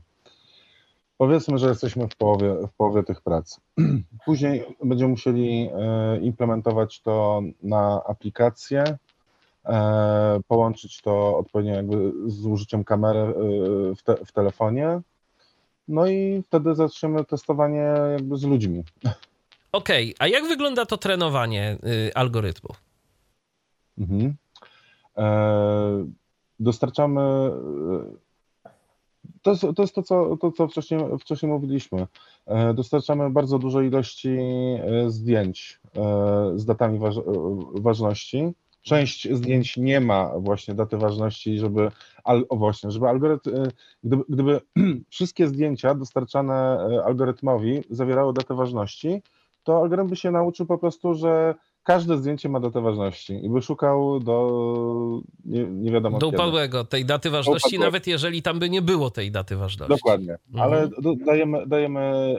Powiedzmy, że jesteśmy w połowie, w połowie tych prac. Później będziemy musieli e, implementować to na aplikację, e, połączyć to odpowiednio jakby z użyciem kamery w, te, w telefonie no i wtedy zaczniemy testowanie jakby z ludźmi. Okej, okay. a jak wygląda to trenowanie y, algorytmu? Mhm. E, dostarczamy. E, to jest, to jest to, co, to, co wcześniej, wcześniej mówiliśmy. E, dostarczamy bardzo dużo ilości e, zdjęć z datami waż, ważności Część zdjęć nie ma właśnie daty ważności, żeby, o właśnie, żeby algorytm, y, gdyby, gdyby wszystkie zdjęcia dostarczane y, algorytmowi zawierały datę ważności, to algorytm by się nauczył po prostu, że każde zdjęcie ma datę ważności i by szukał do nie, nie wiadomo Do upadłego tej daty ważności, upadłego. nawet jeżeli tam by nie było tej daty ważności. Dokładnie, mhm. ale do, dajemy, dajemy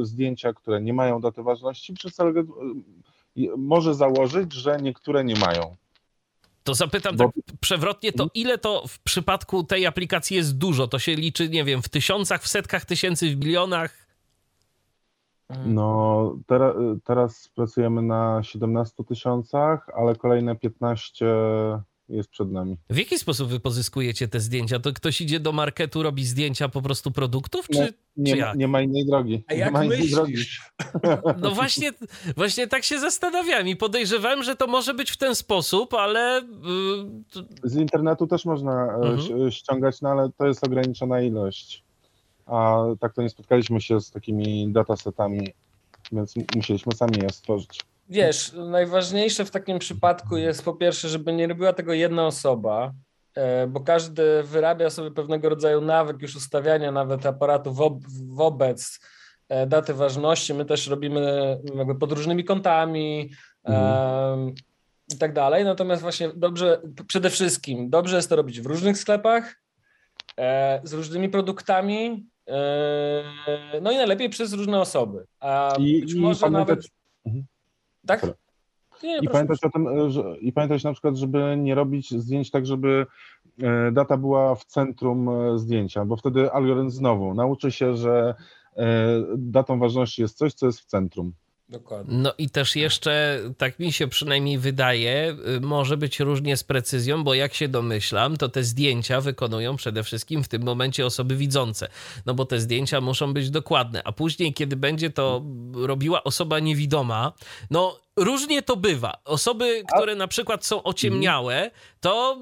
y, zdjęcia, które nie mają daty ważności, przez algorytm może założyć, że niektóre nie mają. To zapytam Bo... tak przewrotnie, to ile to w przypadku tej aplikacji jest dużo? To się liczy, nie wiem, w tysiącach, w setkach tysięcy, w milionach? No, teraz, teraz pracujemy na 17 tysiącach, ale kolejne 15 jest przed nami. W jaki sposób wy pozyskujecie te zdjęcia? To ktoś idzie do marketu, robi zdjęcia po prostu produktów, czy, nie, czy ma, nie ma innej drogi. A nie jak ma innej drogi. No właśnie, właśnie tak się zastanawiam i podejrzewałem, że to może być w ten sposób, ale... Y, Z internetu też można e, mhm. ściągać, no ale to jest ograniczona ilość. A tak to nie spotkaliśmy się z takimi datasetami, więc musieliśmy sami je stworzyć. Wiesz, najważniejsze w takim przypadku jest po pierwsze, żeby nie robiła tego jedna osoba, e, bo każdy wyrabia sobie pewnego rodzaju nawyk już ustawiania nawet aparatu wo wobec e, daty ważności. My też robimy jakby pod różnymi kątami mhm. i tak dalej. Natomiast właśnie dobrze, przede wszystkim dobrze jest to robić w różnych sklepach, z różnymi produktami, no i najlepiej przez różne osoby. A I, być może nawet. Mhm. Tak? Nie, I pamiętać o tym, że, i pamiętać na przykład, żeby nie robić zdjęć tak, żeby e, data była w centrum e, zdjęcia, bo wtedy algorytm znowu nauczy się, że e, datą ważności jest coś, co jest w centrum. Dokładnie. No i też jeszcze, tak mi się przynajmniej wydaje, y, może być różnie z precyzją, bo jak się domyślam, to te zdjęcia wykonują przede wszystkim w tym momencie osoby widzące. No bo te zdjęcia muszą być dokładne, a później, kiedy będzie to robiła osoba niewidoma, no różnie to bywa. Osoby, które na przykład są ociemniałe, to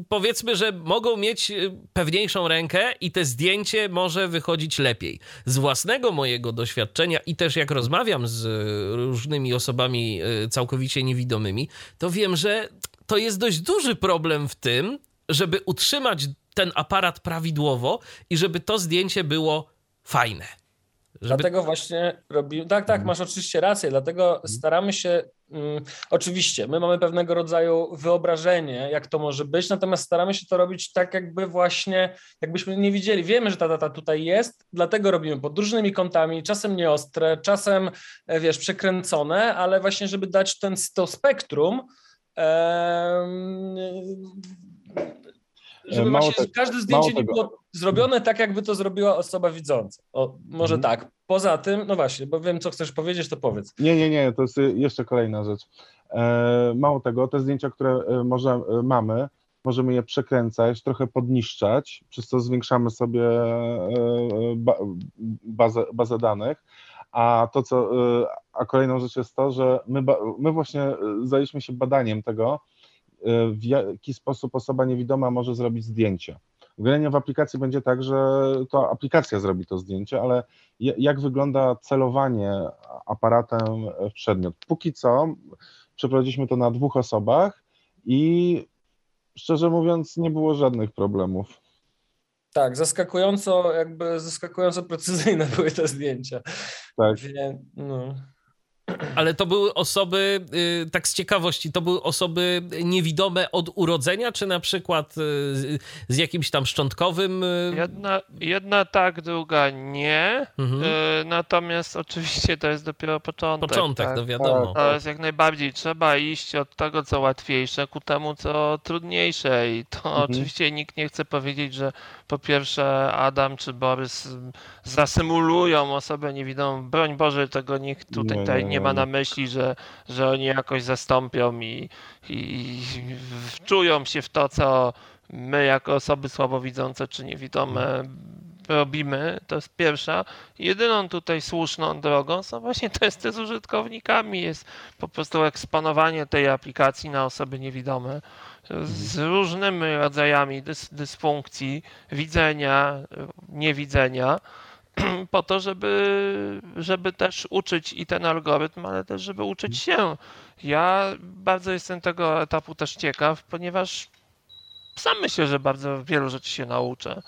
y, powiedzmy, że mogą mieć y, pewniejszą rękę i te zdjęcie może wychodzić lepiej. Z własnego mojego doświadczenia i też jak rozmawiam z różnymi osobami y, całkowicie niewidomymi, to wiem, że to jest dość duży problem w tym, żeby utrzymać ten aparat prawidłowo i żeby to zdjęcie było fajne. Żeby... Dlatego właśnie robimy. Tak, tak, mhm. masz oczywiście rację. Dlatego mhm. staramy się. Um, oczywiście, my mamy pewnego rodzaju wyobrażenie, jak to może być, natomiast staramy się to robić tak, jakby właśnie, jakbyśmy nie widzieli. Wiemy, że ta data tutaj jest, dlatego robimy pod różnymi kątami, czasem nieostre, czasem, e, wiesz, przekręcone, ale właśnie, żeby dać ten, to spektrum. Um, żeby Mało właśnie każde zdjęcie nie tego. było zrobione tak, jakby to zrobiła osoba widząca. O, może Mhm. tak. Poza tym, no właśnie, bo wiem, co chcesz powiedzieć, to powiedz. Nie, nie, nie, to jest y, jeszcze kolejna rzecz. E, mało tego, te zdjęcia, które e, może, e, mamy, możemy je przekręcać, trochę podniszczać, przez co zwiększamy sobie e, ba, bazę, bazę danych. A to, co, e, a kolejną rzecz jest to, że my, my właśnie e, zajęliśmy się badaniem tego, e, w jaki sposób osoba niewidoma może zrobić zdjęcie. Generalnie w aplikacji będzie tak, że to aplikacja zrobi to zdjęcie, ale ja- jak wygląda celowanie aparatem w przedmiot? Póki co przeprowadziliśmy to na dwóch osobach i szczerze mówiąc nie było żadnych problemów. Tak, zaskakująco, jakby zaskakująco precyzyjne były te zdjęcia. Tak. Wie, no. Ale to były osoby, y, tak z ciekawości, to były osoby niewidome od urodzenia, czy na przykład y, z- z jakimś tam szczątkowym. y, Jedna, jedna tak, druga nie. Mhm. Natomiast oczywiście to jest dopiero początek. Początek, tak? no wiadomo. To jest jak najbardziej trzeba iść od tego, co łatwiejsze, ku temu, co trudniejsze. I to Mhm. oczywiście nikt nie chce powiedzieć, że po pierwsze Adam czy Borys mm, zasymulują osobę niewidomą. Broń Boże, tego nikt tutaj Nie, tutaj nie, nie ma na myśli, że, że oni jakoś zastąpią i, i wczują się w to, co my jako osoby słabowidzące czy niewidome robimy, to jest pierwsza. Jedyną tutaj słuszną drogą są właśnie testy z użytkownikami, jest po prostu eksponowanie tej aplikacji na osoby niewidome z różnymi rodzajami dys, dysfunkcji widzenia, niewidzenia, po to, żeby, żeby też uczyć i ten algorytm, ale też żeby uczyć się. Ja bardzo jestem tego etapu też ciekaw, ponieważ sam myślę, że bardzo wielu rzeczy się nauczę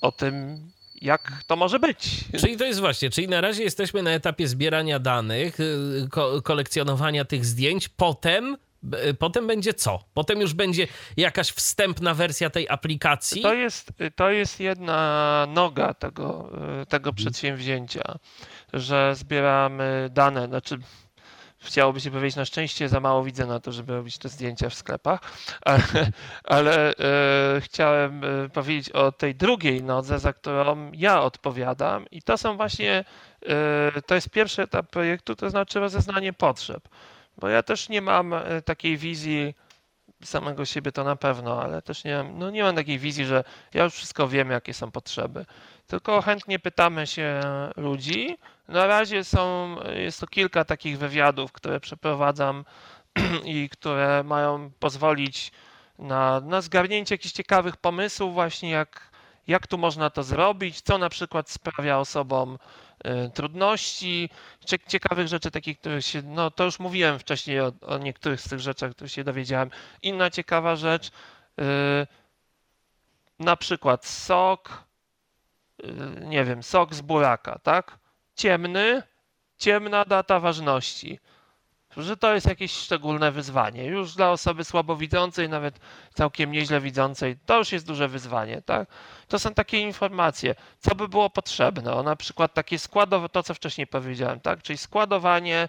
o tym, jak to może być. Czyli to jest właśnie, czyli na razie jesteśmy na etapie zbierania danych, y, ko- kolekcjonowania tych zdjęć, potem. B- Potem będzie co? Potem już będzie jakaś wstępna wersja tej aplikacji. To jest, to jest jedna noga tego, tego przedsięwzięcia, że zbieramy dane, znaczy chciałoby się powiedzieć, na szczęście za mało widzę na to, żeby robić te zdjęcia w sklepach, ale, ale e, chciałem powiedzieć o tej drugiej nodze, za którą ja odpowiadam i to są właśnie, e, to jest pierwszy etap projektu, to znaczy rozeznanie potrzeb, bo ja też nie mam e, takiej wizji samego siebie to na pewno, ale też nie mam, no nie mam takiej wizji, że ja już wszystko wiem, jakie są potrzeby. Tylko chętnie pytamy się ludzi. Na razie są, jest to kilka takich wywiadów, które przeprowadzam i które mają pozwolić na, na zgarnięcie jakichś ciekawych pomysłów, właśnie jak, jak tu można to zrobić, co na przykład sprawia osobom trudności, cie- ciekawych rzeczy takich, których się, no to już mówiłem wcześniej o, o niektórych z tych rzeczach, których się dowiedziałem. Inna ciekawa rzecz, y, na przykład sok, y, nie wiem, sok z buraka, tak? Ciemny, ciemna data ważności. Że to jest jakieś szczególne wyzwanie. Już dla osoby słabowidzącej, nawet całkiem nieźle widzącej, to już jest duże wyzwanie, tak? To są takie informacje, co by było potrzebne. O, na przykład takie składowe, to co wcześniej powiedziałem, tak? Czyli składowanie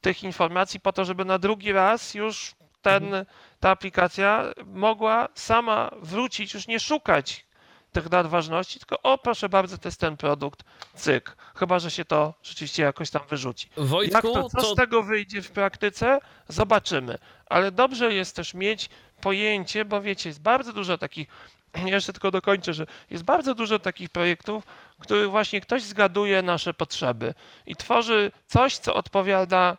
tych informacji po to, żeby na drugi raz już ten, ta aplikacja mogła sama wrócić, już nie szukać tych dat ważności, tylko o proszę bardzo, to jest ten produkt, cyk. Chyba, że się to rzeczywiście jakoś tam wyrzuci. Jak Wojtku, to, co to z tego wyjdzie w praktyce, zobaczymy. Ale dobrze jest też mieć pojęcie, bo wiecie, jest bardzo dużo takich, jeszcze tylko dokończę, że jest bardzo dużo takich projektów, których właśnie ktoś zgaduje nasze potrzeby i tworzy coś, co odpowiada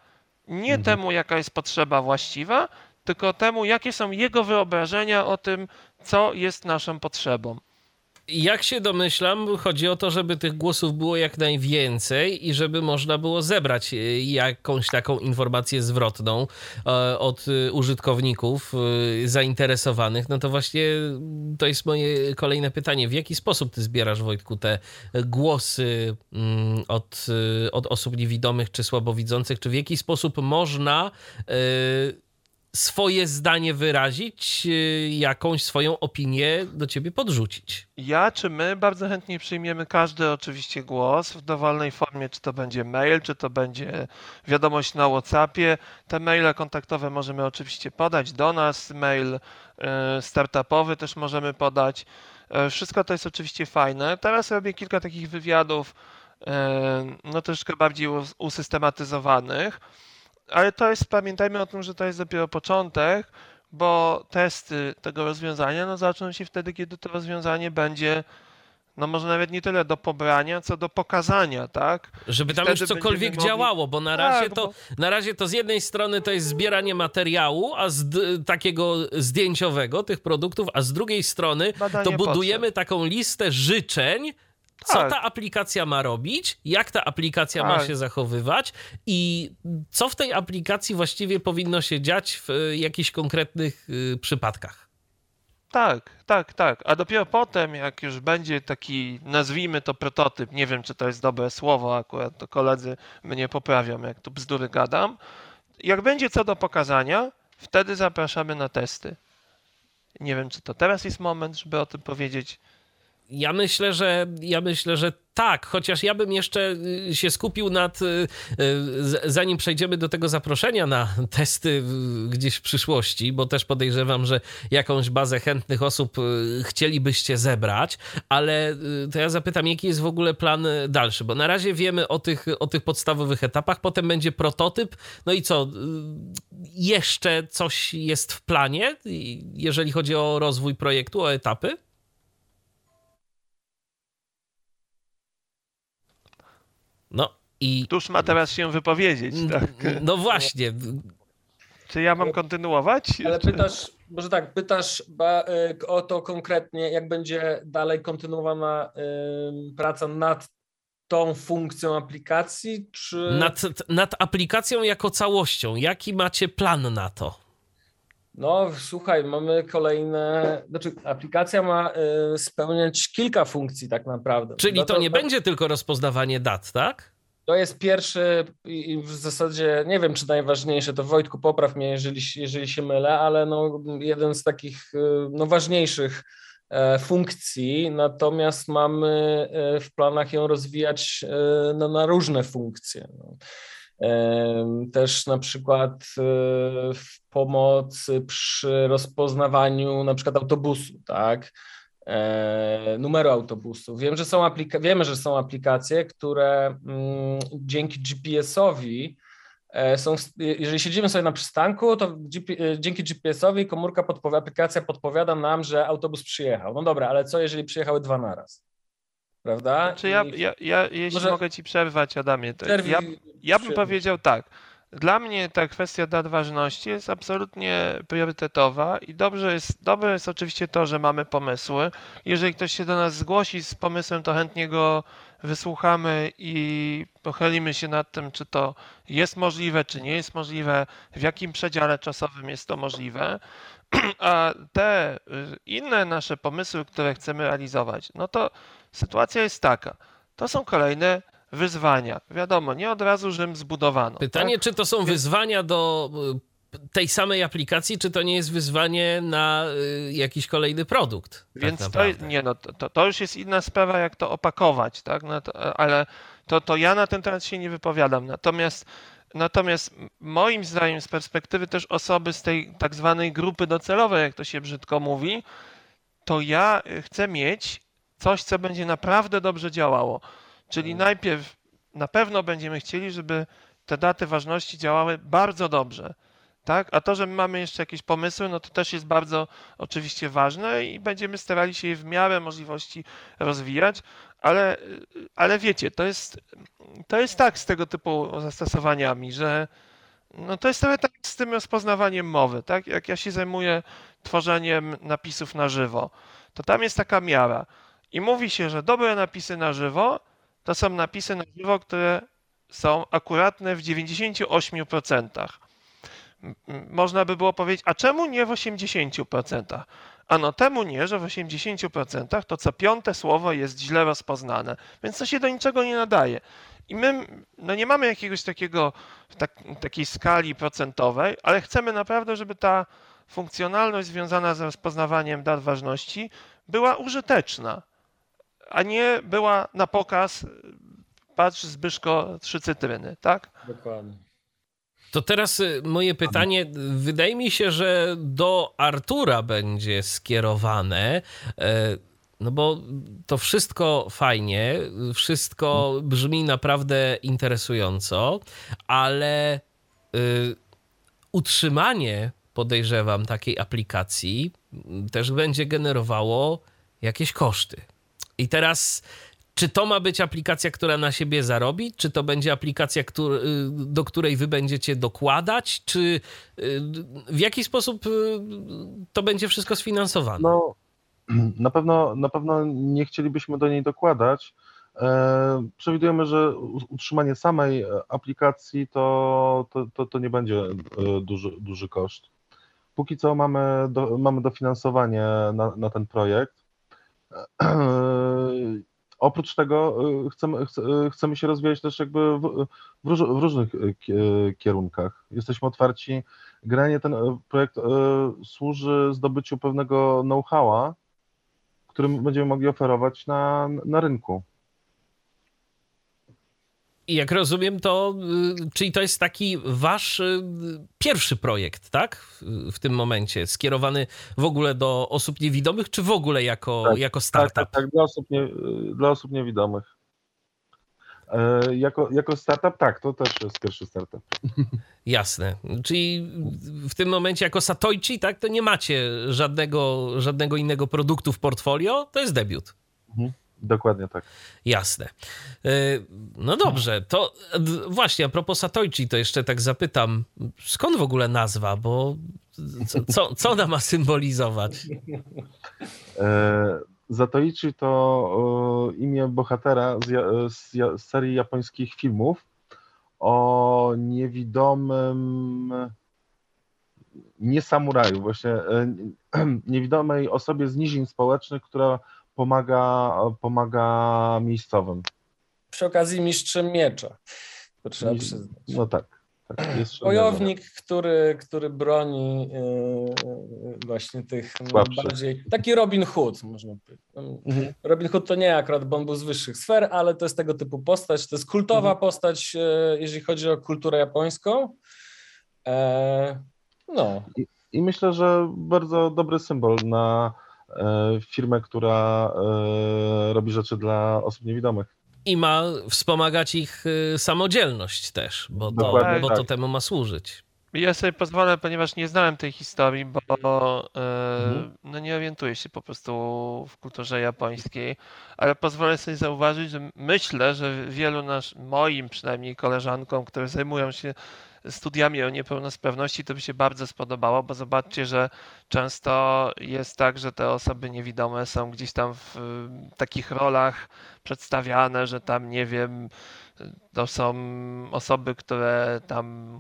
nie Mhm. temu, jaka jest potrzeba właściwa, tylko temu, jakie są jego wyobrażenia o tym, co jest naszą potrzebą. Jak się domyślam, chodzi o to, żeby tych głosów było jak najwięcej i żeby można było zebrać e, jakąś taką informację zwrotną e, od e, użytkowników zainteresowanych. No to właśnie to jest moje kolejne pytanie. W jaki sposób ty zbierasz, Wojtku, te głosy mm, od, od osób niewidomych czy słabowidzących? Czy w jaki sposób można swoje zdanie wyrazić, y, jakąś swoją opinię do ciebie podrzucić. Ja czy my bardzo chętnie przyjmiemy każdy oczywiście głos w dowolnej formie, czy to będzie mail, czy to będzie wiadomość na WhatsAppie. Te maile kontaktowe możemy oczywiście podać do nas, mail y, startupowy też możemy podać. Y, wszystko to jest oczywiście fajne. Teraz robię kilka takich wywiadów, no troszkę bardziej usystematyzowanych ale to jest, pamiętajmy o tym, że to jest dopiero początek, bo testy tego rozwiązania no, zaczną się wtedy, kiedy to rozwiązanie będzie no może nawet nie tyle do pobrania, co do pokazania, tak? Żeby tam już cokolwiek mogli... działało, bo na razie, tak, to, bo... na razie to z jednej strony to jest zbieranie materiału, a z takiego zdjęciowego tych produktów, a z drugiej strony Badanie to budujemy potrzeb. taką listę życzeń, co tak. ta aplikacja ma robić, jak ta aplikacja tak. ma się zachowywać i co w tej aplikacji właściwie powinno się dziać w e, jakichś konkretnych y, przypadkach. Tak, tak, tak. A dopiero potem, jak już będzie taki, nazwijmy to prototyp, nie wiem, czy to jest dobre słowo, akurat to koledzy mnie poprawią, jak tu bzdury gadam. Jak będzie co do pokazania, wtedy zapraszamy na testy. Nie wiem, czy to teraz jest moment, żeby o tym powiedzieć. Ja myślę, że ja myślę, że tak, chociaż ja bym jeszcze y, się skupił nad, y, y, zanim przejdziemy do tego zaproszenia na testy gdzieś w przyszłości, bo też podejrzewam, że jakąś bazę chętnych osób chcielibyście zebrać, ale to ja zapytam, jaki jest w ogóle plan dalszy, bo na razie wiemy o tych, o tych podstawowych etapach, potem będzie prototyp, no i co, jeszcze coś jest w planie, jeżeli chodzi o rozwój projektu, o etapy? No i. Któż ma teraz się wypowiedzieć, tak? No właśnie. Czy ja mam kontynuować? Ale pytasz, może tak, pytasz y, o to konkretnie, jak będzie dalej kontynuowana praca nad tą funkcją aplikacji, czy... Nad, nad aplikacją jako całością. Jaki macie plan na to? No, słuchaj, mamy kolejne. Znaczy, aplikacja ma y, spełniać kilka funkcji, tak naprawdę. Czyli to, to nie to... będzie tylko rozpoznawanie dat, tak? To jest pierwszy i w zasadzie nie wiem, czy najważniejszy, to Wojtku, popraw mnie, jeżeli, jeżeli się mylę, ale no, jeden z takich y, no, ważniejszych e, funkcji, natomiast mamy e, w planach ją rozwijać e, no, na różne funkcje. Też na przykład e, w pomocy przy rozpoznawaniu na przykład autobusu, tak? E, numeru autobusu. Wiem, że są aplika- wiemy, że są aplikacje, które mm, dzięki GPS-owi e, są, jeżeli siedzimy sobie na przystanku, to dzięki GPS-owi komórka podpowiada, aplikacja podpowiada nam, że autobus przyjechał. No dobra, ale co jeżeli przyjechały dwa naraz? Prawda? Czy ja, ja, ja, jeśli Może... mogę ci przerwać, Adamie, to ja, ja bym powiedział tak. Dla mnie ta kwestia dat ważności jest absolutnie priorytetowa i dobrze jest, dobre jest oczywiście to, że mamy pomysły. Jeżeli ktoś się do nas zgłosi z pomysłem, to chętnie go wysłuchamy i pochylimy się nad tym, czy to jest możliwe, czy nie jest możliwe, w jakim przedziale czasowym jest to możliwe. A te y, inne nasze pomysły, które chcemy realizować, no to sytuacja jest taka. To są kolejne wyzwania. Wiadomo, nie od razu Rzym zbudowano. Pytanie, tak? czy to są wyzwania do y, tej samej aplikacji, czy to nie jest wyzwanie na y, jakiś kolejny produkt? Tak Więc tak to, nie, no, to, to już jest inna sprawa, jak to opakować, tak? No to, ale to, to ja na ten temat się nie wypowiadam. Natomiast Natomiast moim zdaniem, z perspektywy też osoby z tej tak zwanej grupy docelowej, jak to się brzydko mówi, to ja chcę mieć coś, co będzie naprawdę dobrze działało. Czyli mhm. najpierw na pewno będziemy chcieli, żeby te daty ważności działały bardzo dobrze. Tak? A to, że my mamy jeszcze jakieś pomysły, no to też jest bardzo oczywiście ważne i będziemy starali się je w miarę możliwości rozwijać, ale, ale wiecie, to jest, to jest tak z tego typu zastosowaniami, że no to jest trochę tak z tym rozpoznawaniem mowy, tak? Jak ja się zajmuję tworzeniem napisów na żywo, to tam jest taka miara. I mówi się, że dobre napisy na żywo to są napisy na żywo, które są akuratne w 98%. Można by było powiedzieć, a czemu nie w 80%? Ano temu nie, że w 80% to co piąte słowo jest źle rozpoznane, więc to się do niczego nie nadaje. I my no nie mamy jakiegoś takiego, tak, takiej skali procentowej, ale chcemy naprawdę, żeby ta funkcjonalność związana z rozpoznawaniem dat ważności była użyteczna, a nie była na pokaz, patrz Zbyszko, trzy cytryny, tak? Dokładnie. To teraz y, moje pytanie, wydaje mi się, że do Artura będzie skierowane, e, no bo to wszystko fajnie, wszystko brzmi naprawdę interesująco, ale y, utrzymanie, podejrzewam, takiej aplikacji też będzie generowało jakieś koszty. I teraz czy to ma być aplikacja, która na siebie zarobi? Czy to będzie aplikacja, który, do której wy będziecie dokładać? Czy y, w jaki sposób y, to będzie wszystko sfinansowane? No, na pewno, na pewno nie chcielibyśmy do niej dokładać. E, przewidujemy, że utrzymanie samej aplikacji to, to, to, to nie będzie e, duży, duży koszt. Póki co mamy, do, mamy dofinansowanie na, na ten projekt. Oprócz tego y, chcemy, y, chcemy się rozwijać też jakby w, w, róż, w różnych y, kierunkach. Jesteśmy otwarci. Generalnie ten projekt służy zdobyciu pewnego know-howa, którym będziemy mogli oferować na, na rynku. I jak rozumiem, to y, czyli to jest taki wasz y, pierwszy projekt, tak? W tym momencie, skierowany w ogóle do osób niewidomych, czy w ogóle jako, tak, jako tak, startup? Tak, tak, dla, osób nie, dla osób niewidomych. E, jako, jako startup, tak, to też jest pierwszy startup. Jasne. Czyli w tym momencie jako Satoichi, tak, to nie macie żadnego, żadnego innego produktu w portfolio, to jest debiut. Mhm. Dokładnie tak. Jasne. E, no dobrze, to właśnie a propos Satoichi, to jeszcze tak zapytam, skąd w ogóle nazwa, bo co, co, co ona ma symbolizować? E, Zatoichi to imię bohatera z, z, serii japońskich filmów o niewidomym nie samuraju, właśnie e, niewidomej osobie z nizin społecznych, która pomaga, pomaga miejscowym. Przy okazji mistrzem miecza, to trzeba przyznać. No tak. tak Wojownik, który, który broni yy, właśnie tych bardziej. Taki Robin Hood, można powiedzieć. Mhm. Robin Hood to nie akurat, bo on był z wyższych sfer, ale to jest tego typu postać. To jest kultowa mhm. postać, yy, jeżeli chodzi o kulturę japońską. E, no. I, I myślę, że bardzo dobry symbol na E, firmę, która e, robi rzeczy dla osób niewidomych. I ma wspomagać ich e, samodzielność też, bo to, bo to tak. temu ma służyć. Ja sobie pozwolę, ponieważ nie znałem tej historii, bo mhm. no nie orientuję się po prostu w kulturze japońskiej, ale pozwolę sobie zauważyć, że myślę, że wielu nasz, moim przynajmniej koleżankom, które zajmują się studiami o niepełnosprawności, to by się bardzo spodobało, bo zobaczcie, że często jest tak, że te osoby niewidome są gdzieś tam w takich rolach przedstawiane, że tam nie wiem, to są osoby, które tam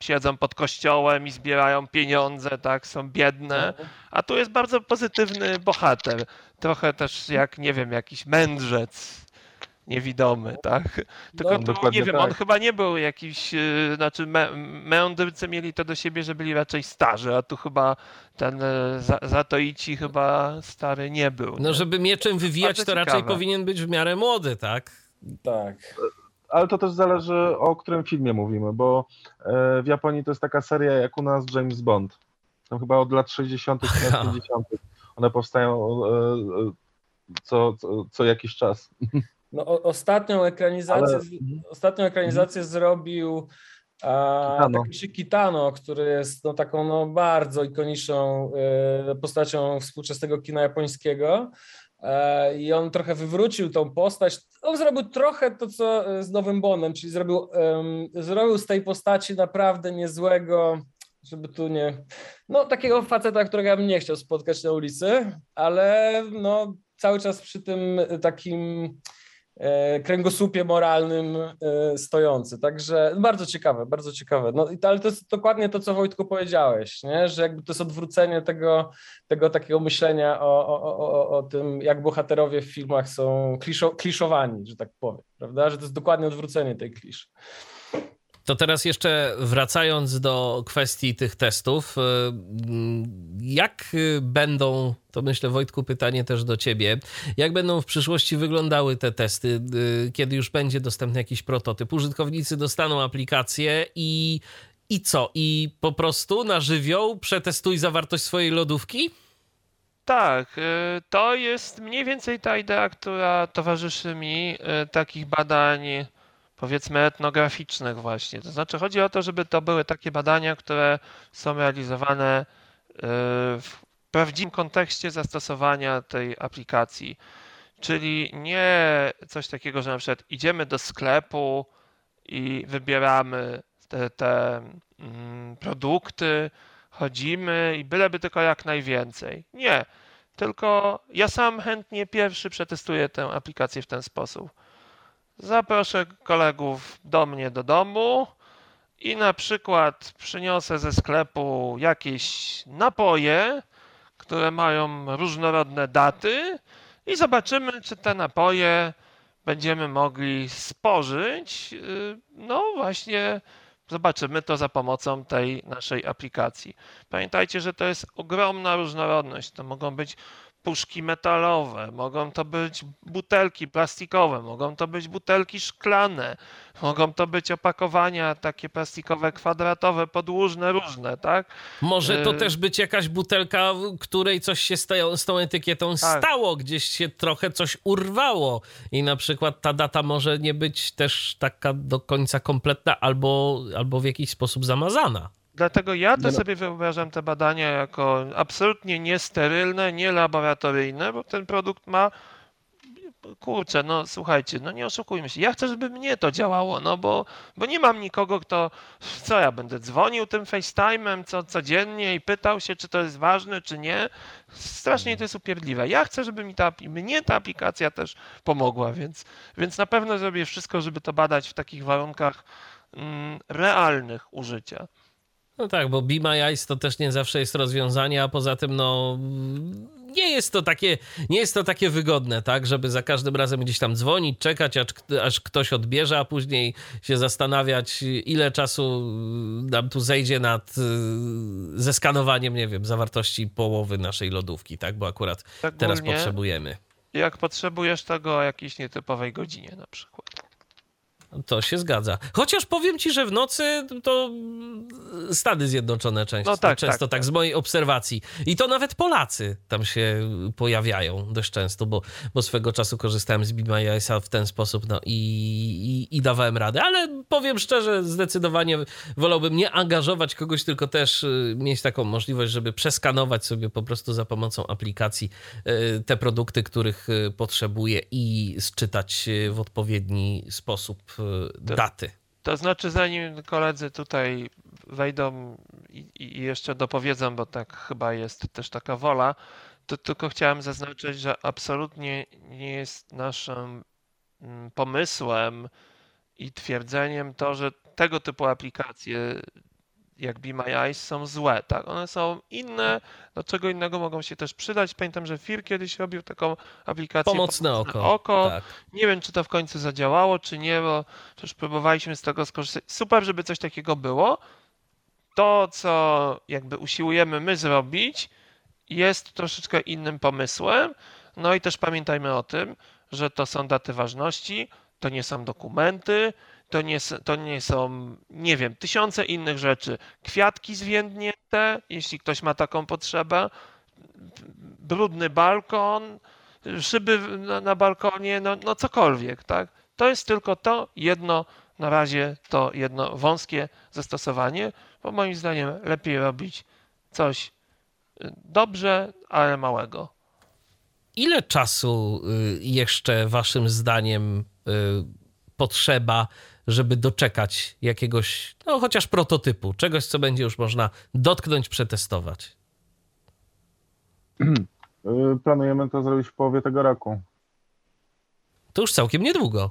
siedzą pod kościołem i zbierają pieniądze, tak, są biedne, a tu jest bardzo pozytywny bohater. Trochę też jak, nie wiem, jakiś mędrzec, niewidomy, tak? Tylko no, tu, nie wiem, tak. on chyba nie był jakiś, y, znaczy me, mędrcy mieli to do siebie, że byli raczej starzy, a tu chyba ten y, Zatoici chyba stary nie był. No, nie? żeby mieczem wywijać, to ciekawe. raczej powinien być w miarę młody, tak? Tak. Ale to też zależy o którym filmie mówimy, bo e, w Japonii to jest taka seria jak u nas James Bond. Tam chyba od lat 60., 70. One powstają e, e, co, co, co jakiś czas. No, o, ostatnią ekranizację, Ale... ostatnią ekranizację mhm. zrobił a, taki Kitano, który jest no, taką no, bardzo ikoniczną e, postacią współczesnego kina japońskiego. E, I on trochę wywrócił tą postać. On zrobił trochę to, co z Nowym Bondem, czyli zrobił, zrobił z tej postaci naprawdę niezłego, żeby tu nie. No, takiego faceta, którego ja bym nie chciał spotkać na ulicy, ale no, cały czas przy tym takim e, kręgosłupie moralnym e, stojący. Także bardzo ciekawe, bardzo ciekawe. No, ale to jest dokładnie to, co Wojtku powiedziałeś, nie? że jakby to jest odwrócenie tego, tego takiego myślenia o, o, o, o tym, jak bohaterowie w filmach są kliszo, kliszowani, że tak powiem, prawda? Że to jest dokładnie odwrócenie tej kliszy. To teraz jeszcze wracając do kwestii tych testów, y, jak będą, to myślę Wojtku pytanie też do ciebie, jak będą w przyszłości wyglądały te testy, y, kiedy już będzie dostępny jakiś prototyp? Użytkownicy dostaną aplikację i, i co? I po prostu na żywioł przetestuj zawartość swojej lodówki? Tak, y, to jest mniej więcej ta idea, która towarzyszy mi takich badań powiedzmy etnograficznych właśnie. To znaczy chodzi o to, żeby to były takie badania, które są realizowane y, w prawdziwym kontekście zastosowania tej aplikacji. Czyli nie coś takiego, że na przykład idziemy do sklepu i wybieramy te, te mm, produkty, chodzimy i byleby tylko jak najwięcej. Nie, tylko ja sam chętnie pierwszy przetestuję tę aplikację w ten sposób zaproszę kolegów do mnie do domu i na przykład przyniosę ze sklepu jakieś napoje, które mają różnorodne daty i zobaczymy, czy te napoje będziemy mogli spożyć. No właśnie, zobaczymy to za pomocą tej naszej aplikacji. Pamiętajcie, że to jest ogromna różnorodność. To mogą być puszki metalowe, mogą to być butelki plastikowe, mogą to być butelki szklane, mogą to być opakowania takie plastikowe, kwadratowe, podłużne, różne, tak? Może to y też być jakaś butelka, której coś się z tą etykietą tak. stało, gdzieś się trochę coś urwało i na przykład ta data może nie być też taka do końca kompletna albo, albo w jakiś sposób zamazana. Dlatego ja to no. sobie wyobrażam te badania jako absolutnie niesterylne, nielaboratoryjne, bo ten produkt ma kurczę, no słuchajcie, no nie oszukujmy się. Ja chcę, żeby mnie to działało, no bo, bo nie mam nikogo, kto, co ja będę dzwonił tym FaceTime'em co, codziennie i pytał się, czy to jest ważne, czy nie. Strasznie to jest upierdliwe. Ja chcę, żeby mi ta, mnie ta aplikacja też pomogła, więc, więc na pewno zrobię wszystko, żeby to badać w takich warunkach mm, realnych użycia. No tak, bo Be My Eyes to też nie zawsze jest rozwiązanie, a poza tym no nie jest to takie, nie jest to takie wygodne, tak, żeby za każdym razem gdzieś tam dzwonić, czekać, aż, aż ktoś odbierze, a później się zastanawiać, ile czasu nam tu zejdzie nad y, zeskanowaniem, nie wiem, zawartości połowy naszej lodówki, tak, bo akurat tak teraz potrzebujemy. Jak potrzebujesz tego o jakiejś nietypowej godzinie na przykład. To się zgadza. Chociaż powiem ci, że w nocy to Stany Zjednoczone często, no tak, często tak, tak, z mojej obserwacji. I to nawet Polacy tam się pojawiają dość często, bo, bo swego czasu korzystałem z BeMyISa w ten sposób no i, i, i, dawałem radę. Ale powiem szczerze, zdecydowanie wolałbym nie angażować kogoś, tylko też y, mieć taką możliwość, żeby przeskanować sobie po prostu za pomocą aplikacji y, te produkty, których y, potrzebuję i sczytać w odpowiedni sposób daty. To znaczy, zanim koledzy tutaj wejdą i, i, jeszcze dopowiedzą, bo tak chyba jest też taka wola, to tylko chciałem zaznaczyć, że absolutnie nie jest naszym mm, pomysłem i twierdzeniem to, że tego typu aplikacje jak Be My Eyes są złe, tak? One są inne, do czego innego mogą się też przydać. Pamiętam, że FIR kiedyś robił taką aplikację Pomocne, Pomocne oko. oko. Tak. Nie wiem, czy to w końcu zadziałało, czy nie, bo przecież próbowaliśmy z tego skorzystać. Super, żeby coś takiego było. To, co jakby usiłujemy my zrobić, jest troszeczkę innym pomysłem. No i też pamiętajmy o tym, że to są daty ważności, to nie są dokumenty, to nie, to nie są, nie wiem, tysiące innych rzeczy. Kwiatki zwiędnięte, jeśli ktoś ma taką potrzebę, brudny balkon, szyby na, na balkonie, no, no cokolwiek, tak? To jest tylko to jedno, na razie to jedno wąskie zastosowanie, bo moim zdaniem lepiej robić coś y, dobrze, ale małego. Ile czasu y, jeszcze waszym zdaniem y, potrzeba, żeby doczekać jakiegoś, no chociaż prototypu, czegoś, co będzie już można dotknąć, przetestować? Planujemy to zrobić w połowie tego roku. To już całkiem niedługo.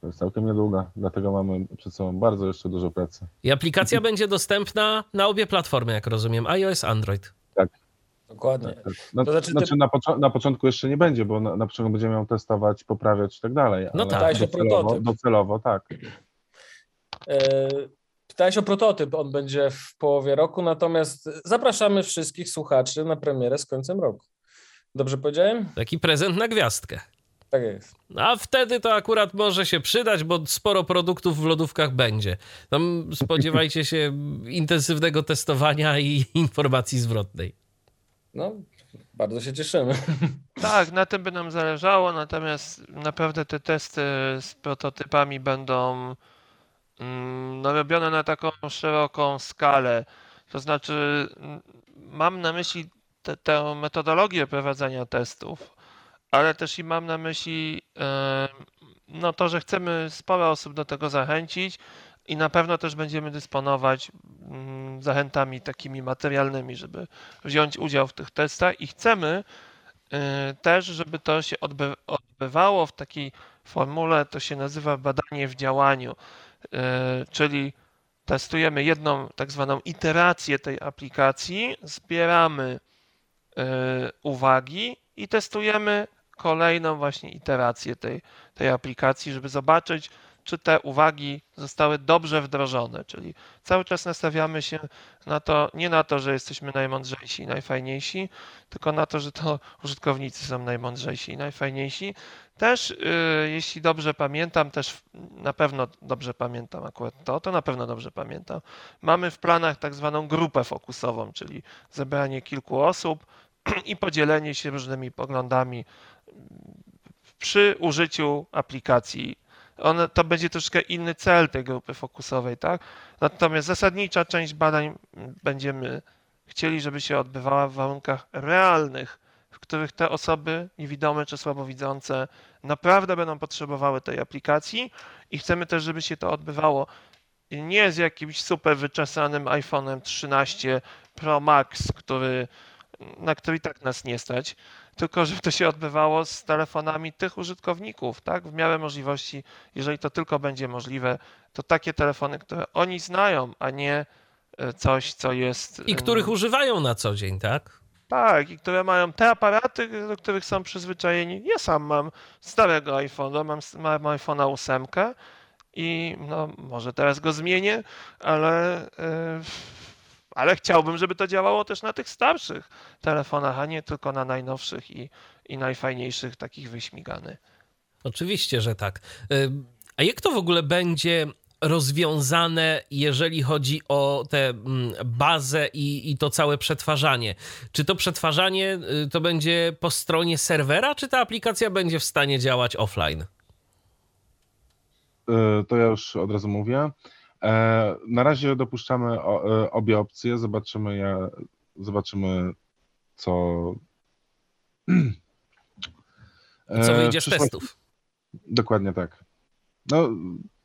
To jest całkiem niedługo, dlatego mamy przed sobą bardzo jeszcze dużo pracy. I aplikacja będzie dostępna na obie platformy, jak rozumiem, iOS, Android. Dokładnie. Tak, tak. No, To znaczy znaczy, ty- na, na początku jeszcze nie będzie, bo na, na początku będziemy ją testować, poprawiać i tak dalej. No ale tak. Pytałeś o Docelowo, prototyp. docelowo, tak. E, Pytałeś o prototyp, on będzie w połowie roku, natomiast zapraszamy wszystkich słuchaczy na premierę z końcem roku. Dobrze powiedziałem? Taki prezent na gwiazdkę. Tak jest. A wtedy to akurat może się przydać, bo sporo produktów w lodówkach będzie. Tam spodziewajcie się intensywnego testowania i informacji zwrotnej. No, bardzo się cieszymy. Tak, na tym by nam zależało, natomiast naprawdę te testy z prototypami będą mm, no, robione na taką szeroką skalę. To znaczy, mm, mam na myśli te- tę metodologię prowadzenia testów, ale też i mam na myśli no, to, że chcemy sporo osób do tego zachęcić i na pewno też będziemy dysponować mm, zachętami takimi materialnymi, żeby wziąć udział w tych testach. I chcemy y, też, żeby to się odby- odbywało w takiej formule, to się nazywa badanie w działaniu, y, czyli testujemy jedną tak zwaną iterację tej aplikacji, zbieramy y, uwagi i testujemy kolejną właśnie iterację tej, tej aplikacji, żeby zobaczyć, czy te uwagi zostały dobrze wdrożone, czyli cały czas nastawiamy się na to, nie na to, że jesteśmy najmądrzejsi i najfajniejsi, tylko na to, że to użytkownicy są najmądrzejsi i najfajniejsi. Też, y, jeśli dobrze pamiętam, też na pewno dobrze pamiętam akurat to, to na pewno dobrze pamiętam. Mamy w planach tak zwaną grupę fokusową, czyli zebranie kilku osób i podzielenie się różnymi poglądami przy użyciu aplikacji. One, to będzie troszkę inny cel tej grupy fokusowej, tak? Natomiast zasadnicza część badań będziemy chcieli, żeby się odbywała w warunkach realnych, w których te osoby niewidome czy słabowidzące naprawdę będą potrzebowały tej aplikacji i chcemy też, żeby się to odbywało nie z jakimś super wyczesanym iPhone'em 13 Pro Max, który, na który i tak nas nie stać, tylko żeby to się odbywało z telefonami tych użytkowników, tak? W miarę możliwości, jeżeli to tylko będzie możliwe, to takie telefony, które oni znają, a nie e, coś, co jest. I których używają na co dzień, tak? tak, i które mają te aparaty, do których są przyzwyczajeni. Ja sam mam starego iPhone'a, mam, mam iPhone'a 8 i no, może teraz go zmienię, ale, e, ale chciałbym, żeby to działało też na tych starszych telefonach, a nie tylko na najnowszych i, i najfajniejszych, takich wyśmiganych. Oczywiście, że tak. A jak to w ogóle będzie rozwiązane, jeżeli chodzi o tę mm, bazę i, i to całe przetwarzanie? Czy to przetwarzanie y, to będzie po stronie serwera, czy ta aplikacja będzie w stanie działać offline? Y, To ja już od razu mówię. E, Na razie dopuszczamy e, obie opcje, zobaczymy, ja, zobaczymy co... Co E, wyjdzie z testów? Dokładnie tak. No,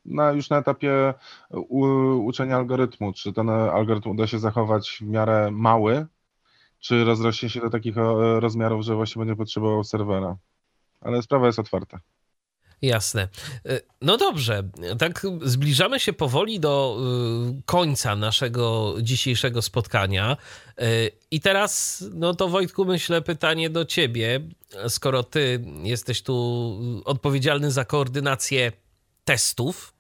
na, już na etapie u, uczenia algorytmu, czy ten algorytm uda się zachować w miarę mały, czy rozrośnie się do takich rozmiarów, że właśnie będzie potrzebował serwera. Ale sprawa jest otwarta. Jasne. Y, No dobrze, tak zbliżamy się powoli do y, końca naszego dzisiejszego spotkania. Y, I teraz, no to Wojtku, myślę pytanie do ciebie, skoro ty jesteś tu odpowiedzialny za koordynację testów.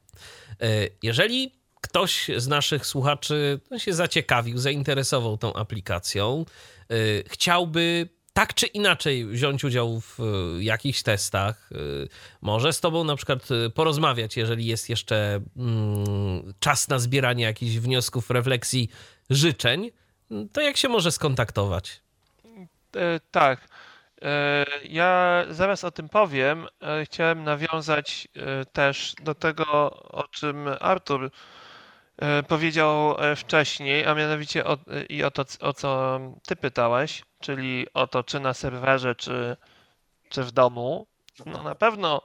Jeżeli ktoś z naszych słuchaczy no, się zaciekawił, zainteresował tą aplikacją, chciałby tak czy inaczej wziąć udział w y, jakichś testach, y, może z tobą na przykład y, porozmawiać, jeżeli jest jeszcze mm, czas na zbieranie jakichś wniosków, refleksji, życzeń, to jak się może skontaktować? E, tak. E, Ja zaraz o tym powiem. E, Chciałem nawiązać e, też do tego, o czym Artur e, powiedział e, wcześniej, a mianowicie o, e, i o to, o co ty pytałeś, czyli o to, czy na serwerze, czy, czy w domu. No na pewno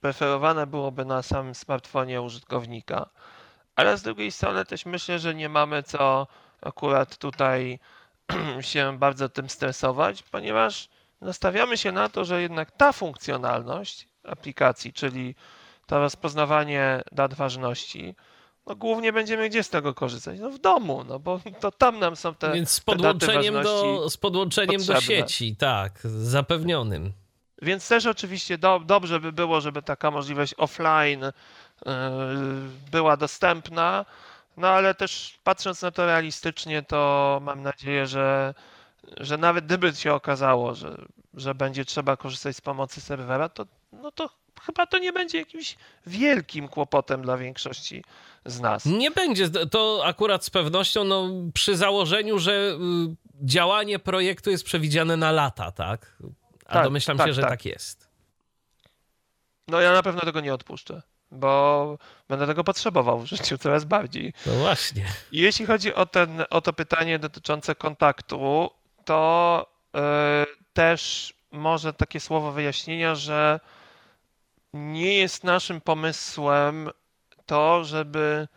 preferowane byłoby na samym smartfonie użytkownika, ale z drugiej strony też myślę, że nie mamy co akurat tutaj się bardzo tym stresować, ponieważ nastawiamy się na to, że jednak ta funkcjonalność aplikacji, czyli to rozpoznawanie dat ważności, no głównie będziemy gdzie z tego korzystać? No w domu, no bo to tam nam są te Więc z podłączeniem, do, z podłączeniem do sieci, tak, zapewnionym. Więc też oczywiście do, dobrze by było, żeby taka możliwość offline yy, była dostępna, no ale też patrząc na to realistycznie, to mam nadzieję, że, że nawet gdyby się okazało, że, że będzie trzeba korzystać z pomocy serwera, to, no to chyba to nie będzie jakimś wielkim kłopotem dla większości z nas. Nie będzie, to akurat z pewnością, no, przy założeniu, że y, działanie projektu jest przewidziane na lata, tak? A Tak, domyślam tak, się, że tak. tak jest. No ja na pewno tego nie odpuszczę, bo będę tego potrzebował w życiu coraz bardziej. No właśnie. Jeśli chodzi o, ten, o to pytanie dotyczące kontaktu, to y, też może takie słowo wyjaśnienia, że nie jest naszym pomysłem to, żeby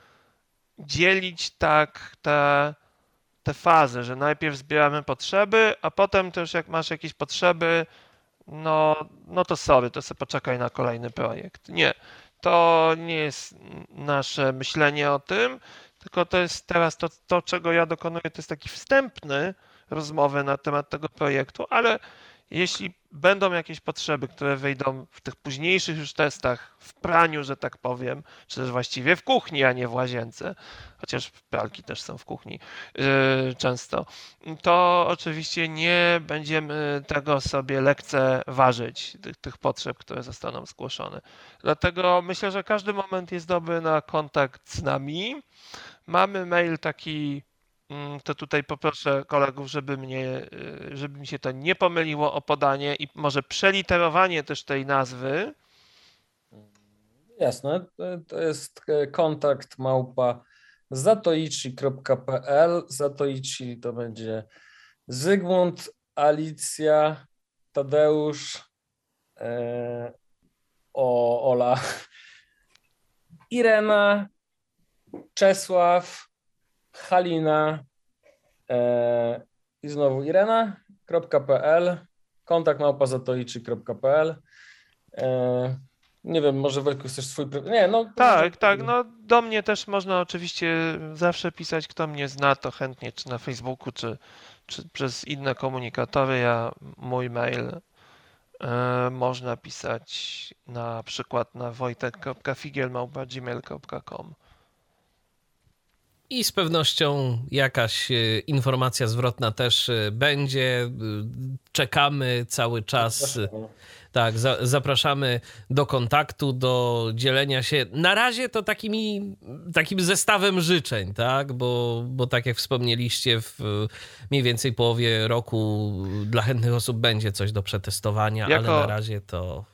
dzielić tak te, te fazy, że najpierw zbieramy potrzeby, a potem też jak masz jakieś potrzeby, no, no to sorry, to sobie poczekaj na kolejny projekt. Nie, to nie jest nasze myślenie o tym, tylko to jest teraz to, to, czego ja dokonuję, to jest taki wstępny rozmowy na temat tego projektu, ale jeśli będą jakieś potrzeby, które wyjdą w tych późniejszych już testach, w praniu, że tak powiem, czy też właściwie w kuchni, a nie w łazience, chociaż pralki też są w kuchni yy, często, to oczywiście nie będziemy tego sobie lekceważyć, tych, tych potrzeb, które zostaną zgłoszone. Dlatego myślę, że każdy moment jest dobry na kontakt z nami. Mamy mail taki, to tutaj poproszę kolegów, żeby mnie, y, żeby mi się to nie pomyliło o podanie i może przeliterowanie też tej nazwy. Jasne, to- to jest e, kontakt małpa zatoichi.pl. Zatoichi to będzie Zygmunt, Alicja, Tadeusz, e, o, Ola, Irena, Czesław, Halina e, i znowu Irena.pl. Kontakt małpa zatoichi.pl. E, nie wiem, może Welku chcesz swój. Nie, no. Tak, tak, no do mnie też można oczywiście zawsze pisać, kto mnie zna, to chętnie, czy na Facebooku, czy, czy przez inne komunikatory. Ja, mój mail e, można pisać na przykład na wojtek.figiel.gmail.com I z pewnością jakaś e, informacja zwrotna też e, będzie. E, Czekamy cały czas. Tak, za, zapraszamy do kontaktu, do dzielenia się. Na razie to takimi, takim zestawem życzeń, tak? Bo, bo tak jak wspomnieliście, w mniej więcej połowie roku dla chętnych osób będzie coś do przetestowania, Jako- ale na razie to.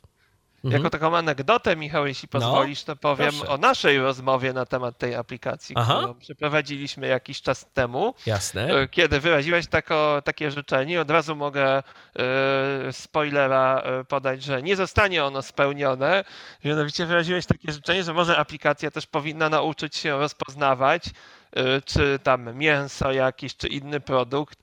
Mhm. Jako taką anegdotę, Michał, jeśli No, pozwolisz, to powiem proszę. o naszej rozmowie na temat tej aplikacji, Aha. którą przeprowadziliśmy jakiś czas temu. Jasne. E, Kiedy wyraziłeś tako, takie życzenie, od razu mogę e, spoilera e, podać, że nie zostanie ono spełnione. Mianowicie wyraziłeś takie życzenie, że może aplikacja też powinna nauczyć się rozpoznawać, czy tam mięso jakieś, czy inny produkt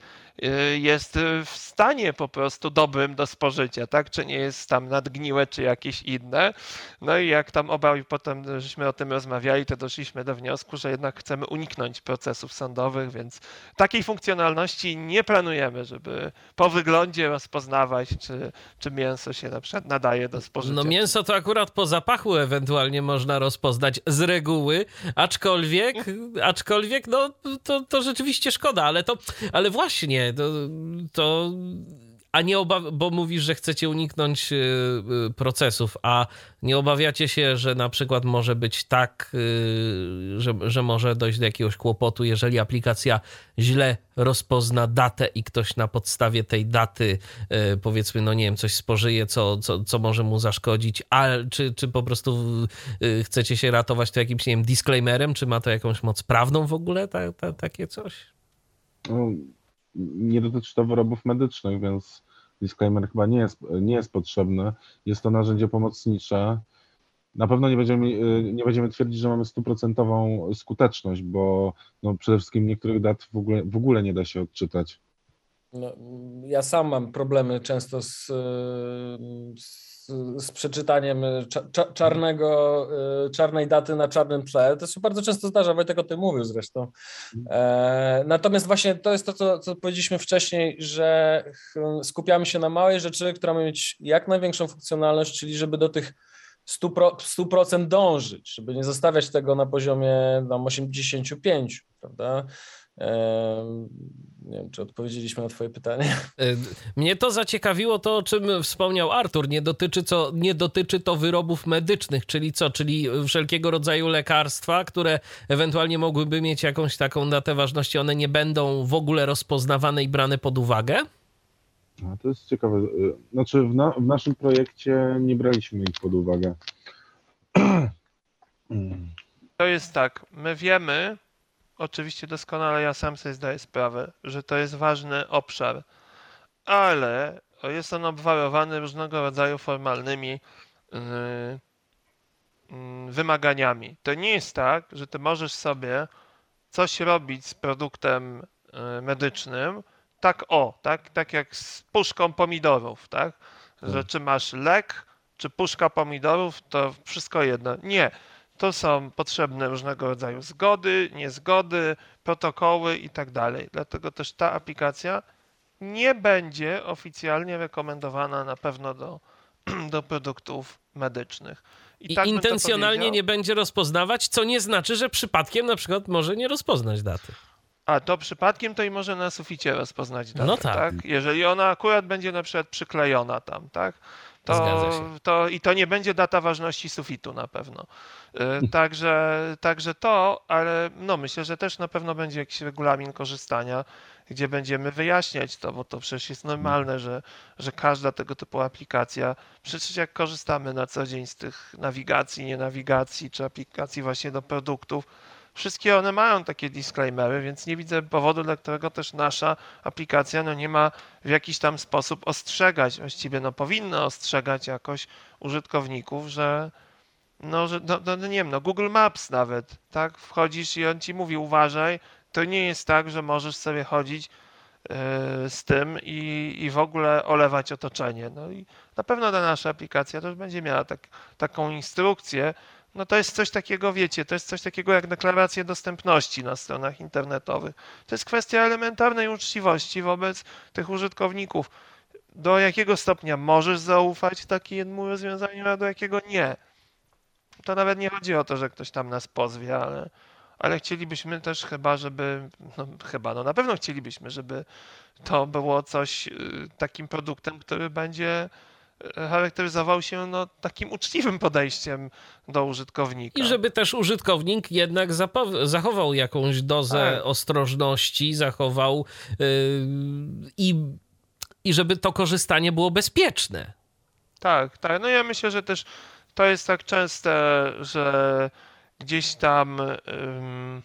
jest e, w stanie po prostu dobrym do spożycia, tak? Czy nie jest tam nadgniłe, czy jakieś inne. No i jak tam obaj potem żeśmy o tym rozmawiali, to doszliśmy do wniosku, że jednak chcemy uniknąć procesów sądowych, więc takiej funkcjonalności nie planujemy, żeby po wyglądzie rozpoznawać, czy, czy mięso się na przykład nadaje do spożycia. No mięso to akurat po zapachu ewentualnie można rozpoznać z reguły, aczkolwiek, aczkolwiek no to, to rzeczywiście szkoda, ale to, ale właśnie, to, to a nie obaw, bo mówisz, że chcecie uniknąć y, y, procesów, a nie obawiacie się, że na przykład może być tak, y, że, że może dojść do jakiegoś kłopotu, jeżeli aplikacja źle rozpozna datę i ktoś na podstawie tej daty, powiedzmy, no nie wiem, coś spożyje, co, co, co może mu zaszkodzić, a czy, czy po prostu chcecie się ratować to jakimś, nie wiem, disclaimerem, czy ma to jakąś moc prawną w ogóle, ta, ta, takie coś? No, nie dotyczy to wyrobów medycznych, więc disclaimer chyba nie jest, nie jest potrzebny. Jest to narzędzie pomocnicze. Na pewno nie będziemy, y, nie będziemy twierdzić, że mamy stuprocentową skuteczność, bo no, przede wszystkim niektórych dat w ogóle, w ogóle nie da się odczytać. No, ja sam mam problemy często z, z z przeczytaniem cza, czarnego, czarnej daty na czarnym tle. To się bardzo często zdarza, Wojtek o tym mówił zresztą. E, natomiast właśnie to jest to, co, co powiedzieliśmy wcześniej, że skupiamy się na małej rzeczy, która ma mieć jak największą funkcjonalność, czyli żeby do tych 100%, 100% dążyć, żeby nie zostawiać tego na poziomie tam 85, prawda? Nie wiem, czy odpowiedzieliśmy na Twoje pytanie. E, mnie to zaciekawiło to, o czym wspomniał Artur. Nie dotyczy, co, nie dotyczy to wyrobów medycznych, czyli co? Czyli wszelkiego rodzaju lekarstwa, które ewentualnie mogłyby mieć jakąś taką datę ważności, one nie będą w ogóle rozpoznawane i brane pod uwagę? No, to jest ciekawe. Znaczy, w, na, w naszym projekcie nie braliśmy ich pod uwagę. To jest tak. My wiemy, oczywiście doskonale ja sam sobie zdaję sprawę, że to jest ważny obszar, ale jest on obwarowany różnego rodzaju formalnymi yy, yy, wymaganiami. To nie jest tak, że ty możesz sobie coś robić z produktem yy, medycznym, tak o, tak, tak jak z puszką pomidorów, tak? Że hmm. czy masz lek, czy puszka pomidorów, to wszystko jedno. Nie to są potrzebne różnego rodzaju zgody, niezgody, protokoły i tak dalej. Dlatego też ta aplikacja nie będzie oficjalnie rekomendowana na pewno do, do produktów medycznych. I, I tak intencjonalnie nie będzie rozpoznawać, co nie znaczy, że przypadkiem na przykład może nie rozpoznać daty. A to przypadkiem to i może na suficie rozpoznać datę, no tak. tak. Jeżeli ona akurat będzie na przykład przyklejona tam, tak? To, to, I to nie będzie data ważności sufitu na pewno. Y, także, także to, ale no myślę, że też na pewno będzie jakiś regulamin korzystania, gdzie będziemy wyjaśniać to, bo to przecież jest normalne, że, że każda tego typu aplikacja, przecież jak korzystamy na co dzień z tych nawigacji, nie nawigacji, czy aplikacji właśnie do produktów, Wszystkie one mają takie disclaimery, więc nie widzę powodu, dla którego też nasza aplikacja no nie ma w jakiś tam sposób ostrzegać, właściwie no powinna ostrzegać jakoś użytkowników, że no, że no, no, no nie wiem, no Google Maps nawet, tak, wchodzisz i on ci mówi uważaj, to nie jest tak, że możesz sobie chodzić yy, z tym i, i w ogóle olewać otoczenie. No i na pewno ta nasza aplikacja też będzie miała tak, taką instrukcję, no to jest coś takiego, wiecie, to jest coś takiego jak deklaracje dostępności na stronach internetowych. To jest kwestia elementarnej uczciwości wobec tych użytkowników. Do jakiego stopnia możesz zaufać takiemu rozwiązaniu, a do jakiego nie. To nawet nie chodzi o to, że ktoś tam nas pozwie, ale, ale chcielibyśmy też chyba, żeby, no chyba, no na pewno chcielibyśmy, żeby to było coś y, takim produktem, który będzie charakteryzował się no, takim uczciwym podejściem do użytkownika. I żeby też użytkownik jednak zachował jakąś dozę tak. ostrożności, zachował yy, i, i żeby to korzystanie było bezpieczne. Tak, tak. No ja myślę, że też to jest tak częste, że gdzieś tam yy,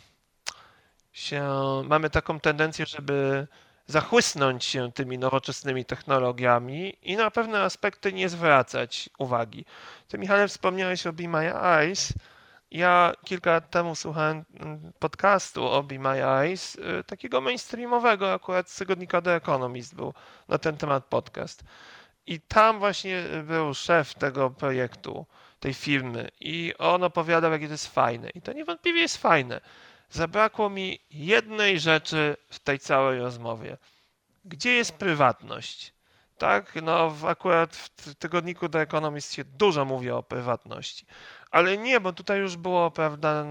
się mamy taką tendencję, żeby zachłysnąć się tymi nowoczesnymi technologiami i na pewne aspekty nie zwracać uwagi. Ty, Michale, wspomniałeś o Be My Eyes. Ja kilka lat temu słuchałem mm, podcastu o Be My Eyes, y, takiego mainstreamowego, akurat z tygodnika The Economist był na ten temat podcast. I tam właśnie był szef tego projektu, tej firmy i on opowiadał, jakie to jest fajne. I to niewątpliwie jest fajne zabrakło mi jednej rzeczy w tej całej rozmowie. Gdzie jest prywatność? Tak, no akurat w tygodniku The Economist się dużo mówi o prywatności. Ale nie, bo tutaj już było prawda,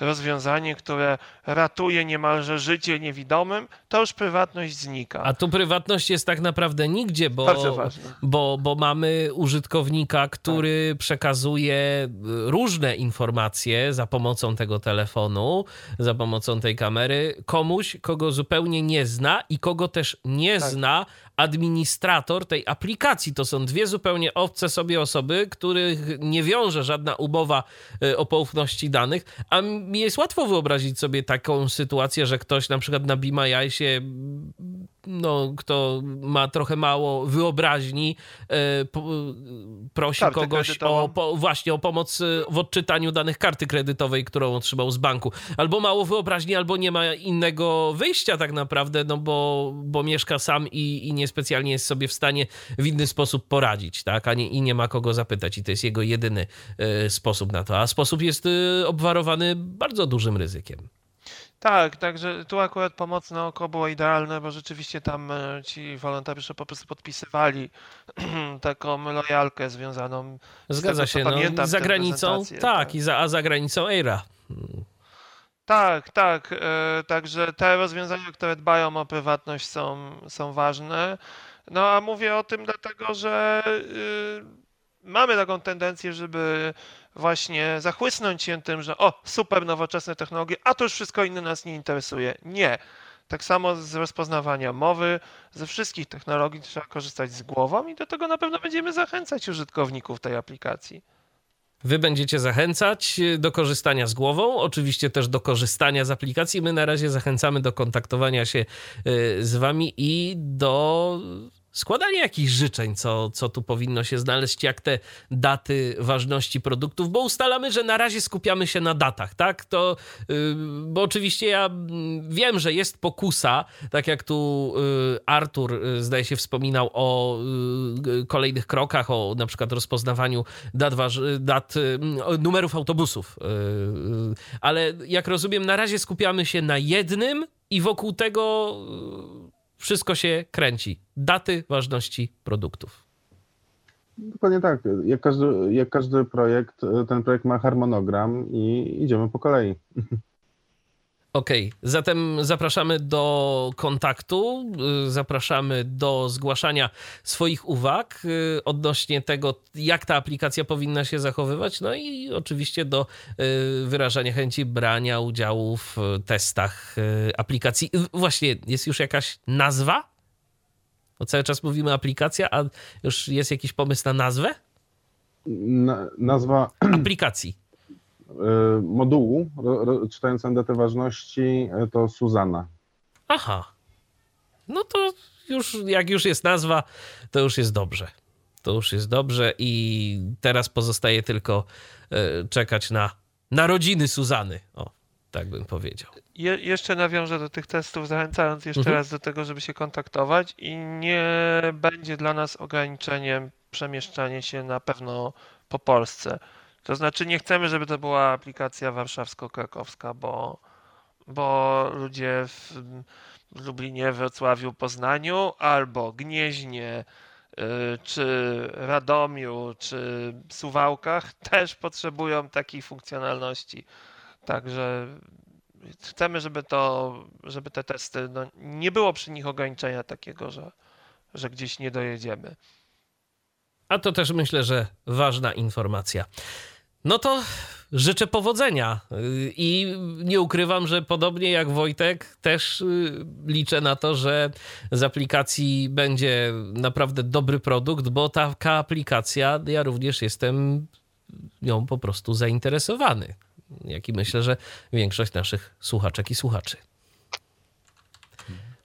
rozwiązanie, które ratuje niemalże życie niewidomym, to już prywatność znika. A tu prywatność jest tak naprawdę nigdzie, bo, bo, bo mamy użytkownika, który tak. przekazuje różne informacje za pomocą tego telefonu, za pomocą tej kamery komuś, kogo zupełnie nie zna i kogo też nie tak. zna administrator tej aplikacji. To są dwie zupełnie obce sobie osoby, których nie wiąże żadna umowa e, o poufności danych, a mi jest łatwo wyobrazić sobie taką sytuację, że ktoś na przykład na Be My się no, kto ma trochę mało wyobraźni, e, po, prosi Kartę kogoś kredytową. o, po, właśnie o pomoc e, w odczytaniu danych karty kredytowej, którą otrzymał z banku. Albo mało wyobraźni, albo nie ma innego wyjścia tak naprawdę, no bo, bo mieszka sam i, i niespecjalnie jest sobie w stanie w inny sposób poradzić, tak? A nie, i nie ma kogo zapytać i to jest jego jedyny e, sposób na to. A sposób jest e, obwarowany bardzo dużym ryzykiem. Tak, także tu akurat pomoc na oko było idealne, bo rzeczywiście tam e, ci wolontariusze po prostu podpisywali taką lojalkę związaną Zgadza z tego, się. No, za granicą, prezentacje, tak, I za, a za granicą ERA. Tak, tak. e, Także te rozwiązania, które dbają o prywatność są, są ważne. No a mówię o tym dlatego, że y, mamy taką tendencję, żeby właśnie zachłysnąć się tym, że o, super nowoczesne technologie, a to już wszystko inne nas nie interesuje. Nie. Tak samo z rozpoznawania mowy, ze wszystkich technologii trzeba korzystać z głową i do tego na pewno będziemy zachęcać użytkowników tej aplikacji. Wy będziecie zachęcać do korzystania z głową, oczywiście też do korzystania z aplikacji. My na razie zachęcamy do kontaktowania się y, z wami i do składania jakichś życzeń, co, co tu powinno się znaleźć, jak te daty ważności produktów, bo ustalamy, że na razie skupiamy się na datach, tak? To, y, bo oczywiście ja mm, wiem, że jest pokusa, tak jak tu y, Artur, y, zdaje się, wspominał o kolejnych krokach, o na przykład rozpoznawaniu dat, dat numerów autobusów. Ale jak rozumiem, na razie skupiamy się na jednym i wokół tego wszystko się kręci. Daty ważności produktów. Dokładnie tak. Jak każdy, jak każdy projekt, ten projekt ma harmonogram i idziemy po kolei. Okej, zatem zapraszamy do kontaktu, y, zapraszamy do zgłaszania swoich uwag y, odnośnie tego, jak ta aplikacja powinna się zachowywać, no i oczywiście do y, wyrażania chęci brania udziału w testach aplikacji. Właśnie, jest już jakaś nazwa? Bo cały czas mówimy aplikacja, a już jest jakiś pomysł na nazwę? Na, nazwa Aplikacji. Y, modułu czytającą datę ważności y, to Suzana. Aha. No to już, jak już jest nazwa, to już jest dobrze. To już jest dobrze i teraz pozostaje tylko e, czekać na narodziny Suzany. O, tak bym powiedział. Je, jeszcze nawiążę do tych testów, zachęcając jeszcze Mhm. raz do tego, żeby się kontaktować i nie będzie dla nas ograniczeniem przemieszczanie się na pewno po Polsce. To znaczy nie chcemy, żeby to była aplikacja warszawsko-krakowska, bo, bo ludzie w Lublinie, Wrocławiu, Poznaniu albo Gnieźnie, y, czy Radomiu, czy Suwałkach też potrzebują takiej funkcjonalności. Także chcemy, żeby to, żeby te testy, no, nie było przy nich ograniczenia takiego, że, że gdzieś nie dojedziemy. A to też myślę, że ważna informacja. No to życzę powodzenia i nie ukrywam, że podobnie jak Wojtek, też y, liczę na to, że z aplikacji będzie naprawdę dobry produkt, bo taka aplikacja, ja również jestem nią po prostu zainteresowany. Jak i myślę, że większość naszych słuchaczek i słuchaczy.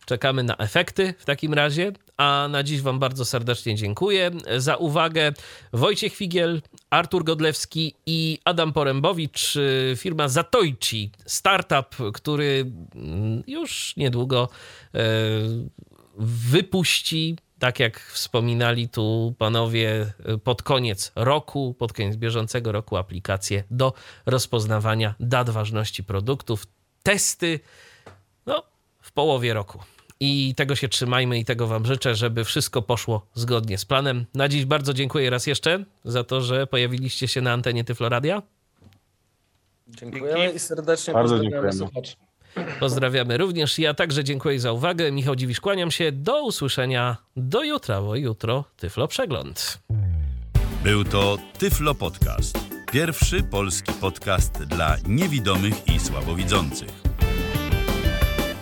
Czekamy na efekty w takim razie, a na dziś Wam bardzo serdecznie dziękuję za uwagę. Wojciech Figiel, Artur Godlewski i Adam Porębowicz, y, firma Zatojci, startup, który mm, już niedługo e, wypuści, tak jak wspominali tu panowie, y, pod koniec roku, pod koniec bieżącego roku aplikację do rozpoznawania dat ważności produktów. Testy, no, w połowie roku. I tego się trzymajmy i tego Wam życzę, żeby wszystko poszło zgodnie z planem. Na dziś bardzo dziękuję raz jeszcze za to, że pojawiliście się na antenie Tyfloradia. Dziękujemy i serdecznie Bardzo pozdrawiamy dziękujemy. słuchaczy. Pozdrawiamy również. Ja także dziękuję za uwagę. Michał Dziwisz, kłaniam się. Do usłyszenia do jutra, bo jutro Tyflo Przegląd. Był to Tyflo Podcast. Pierwszy polski podcast dla niewidomych i słabowidzących.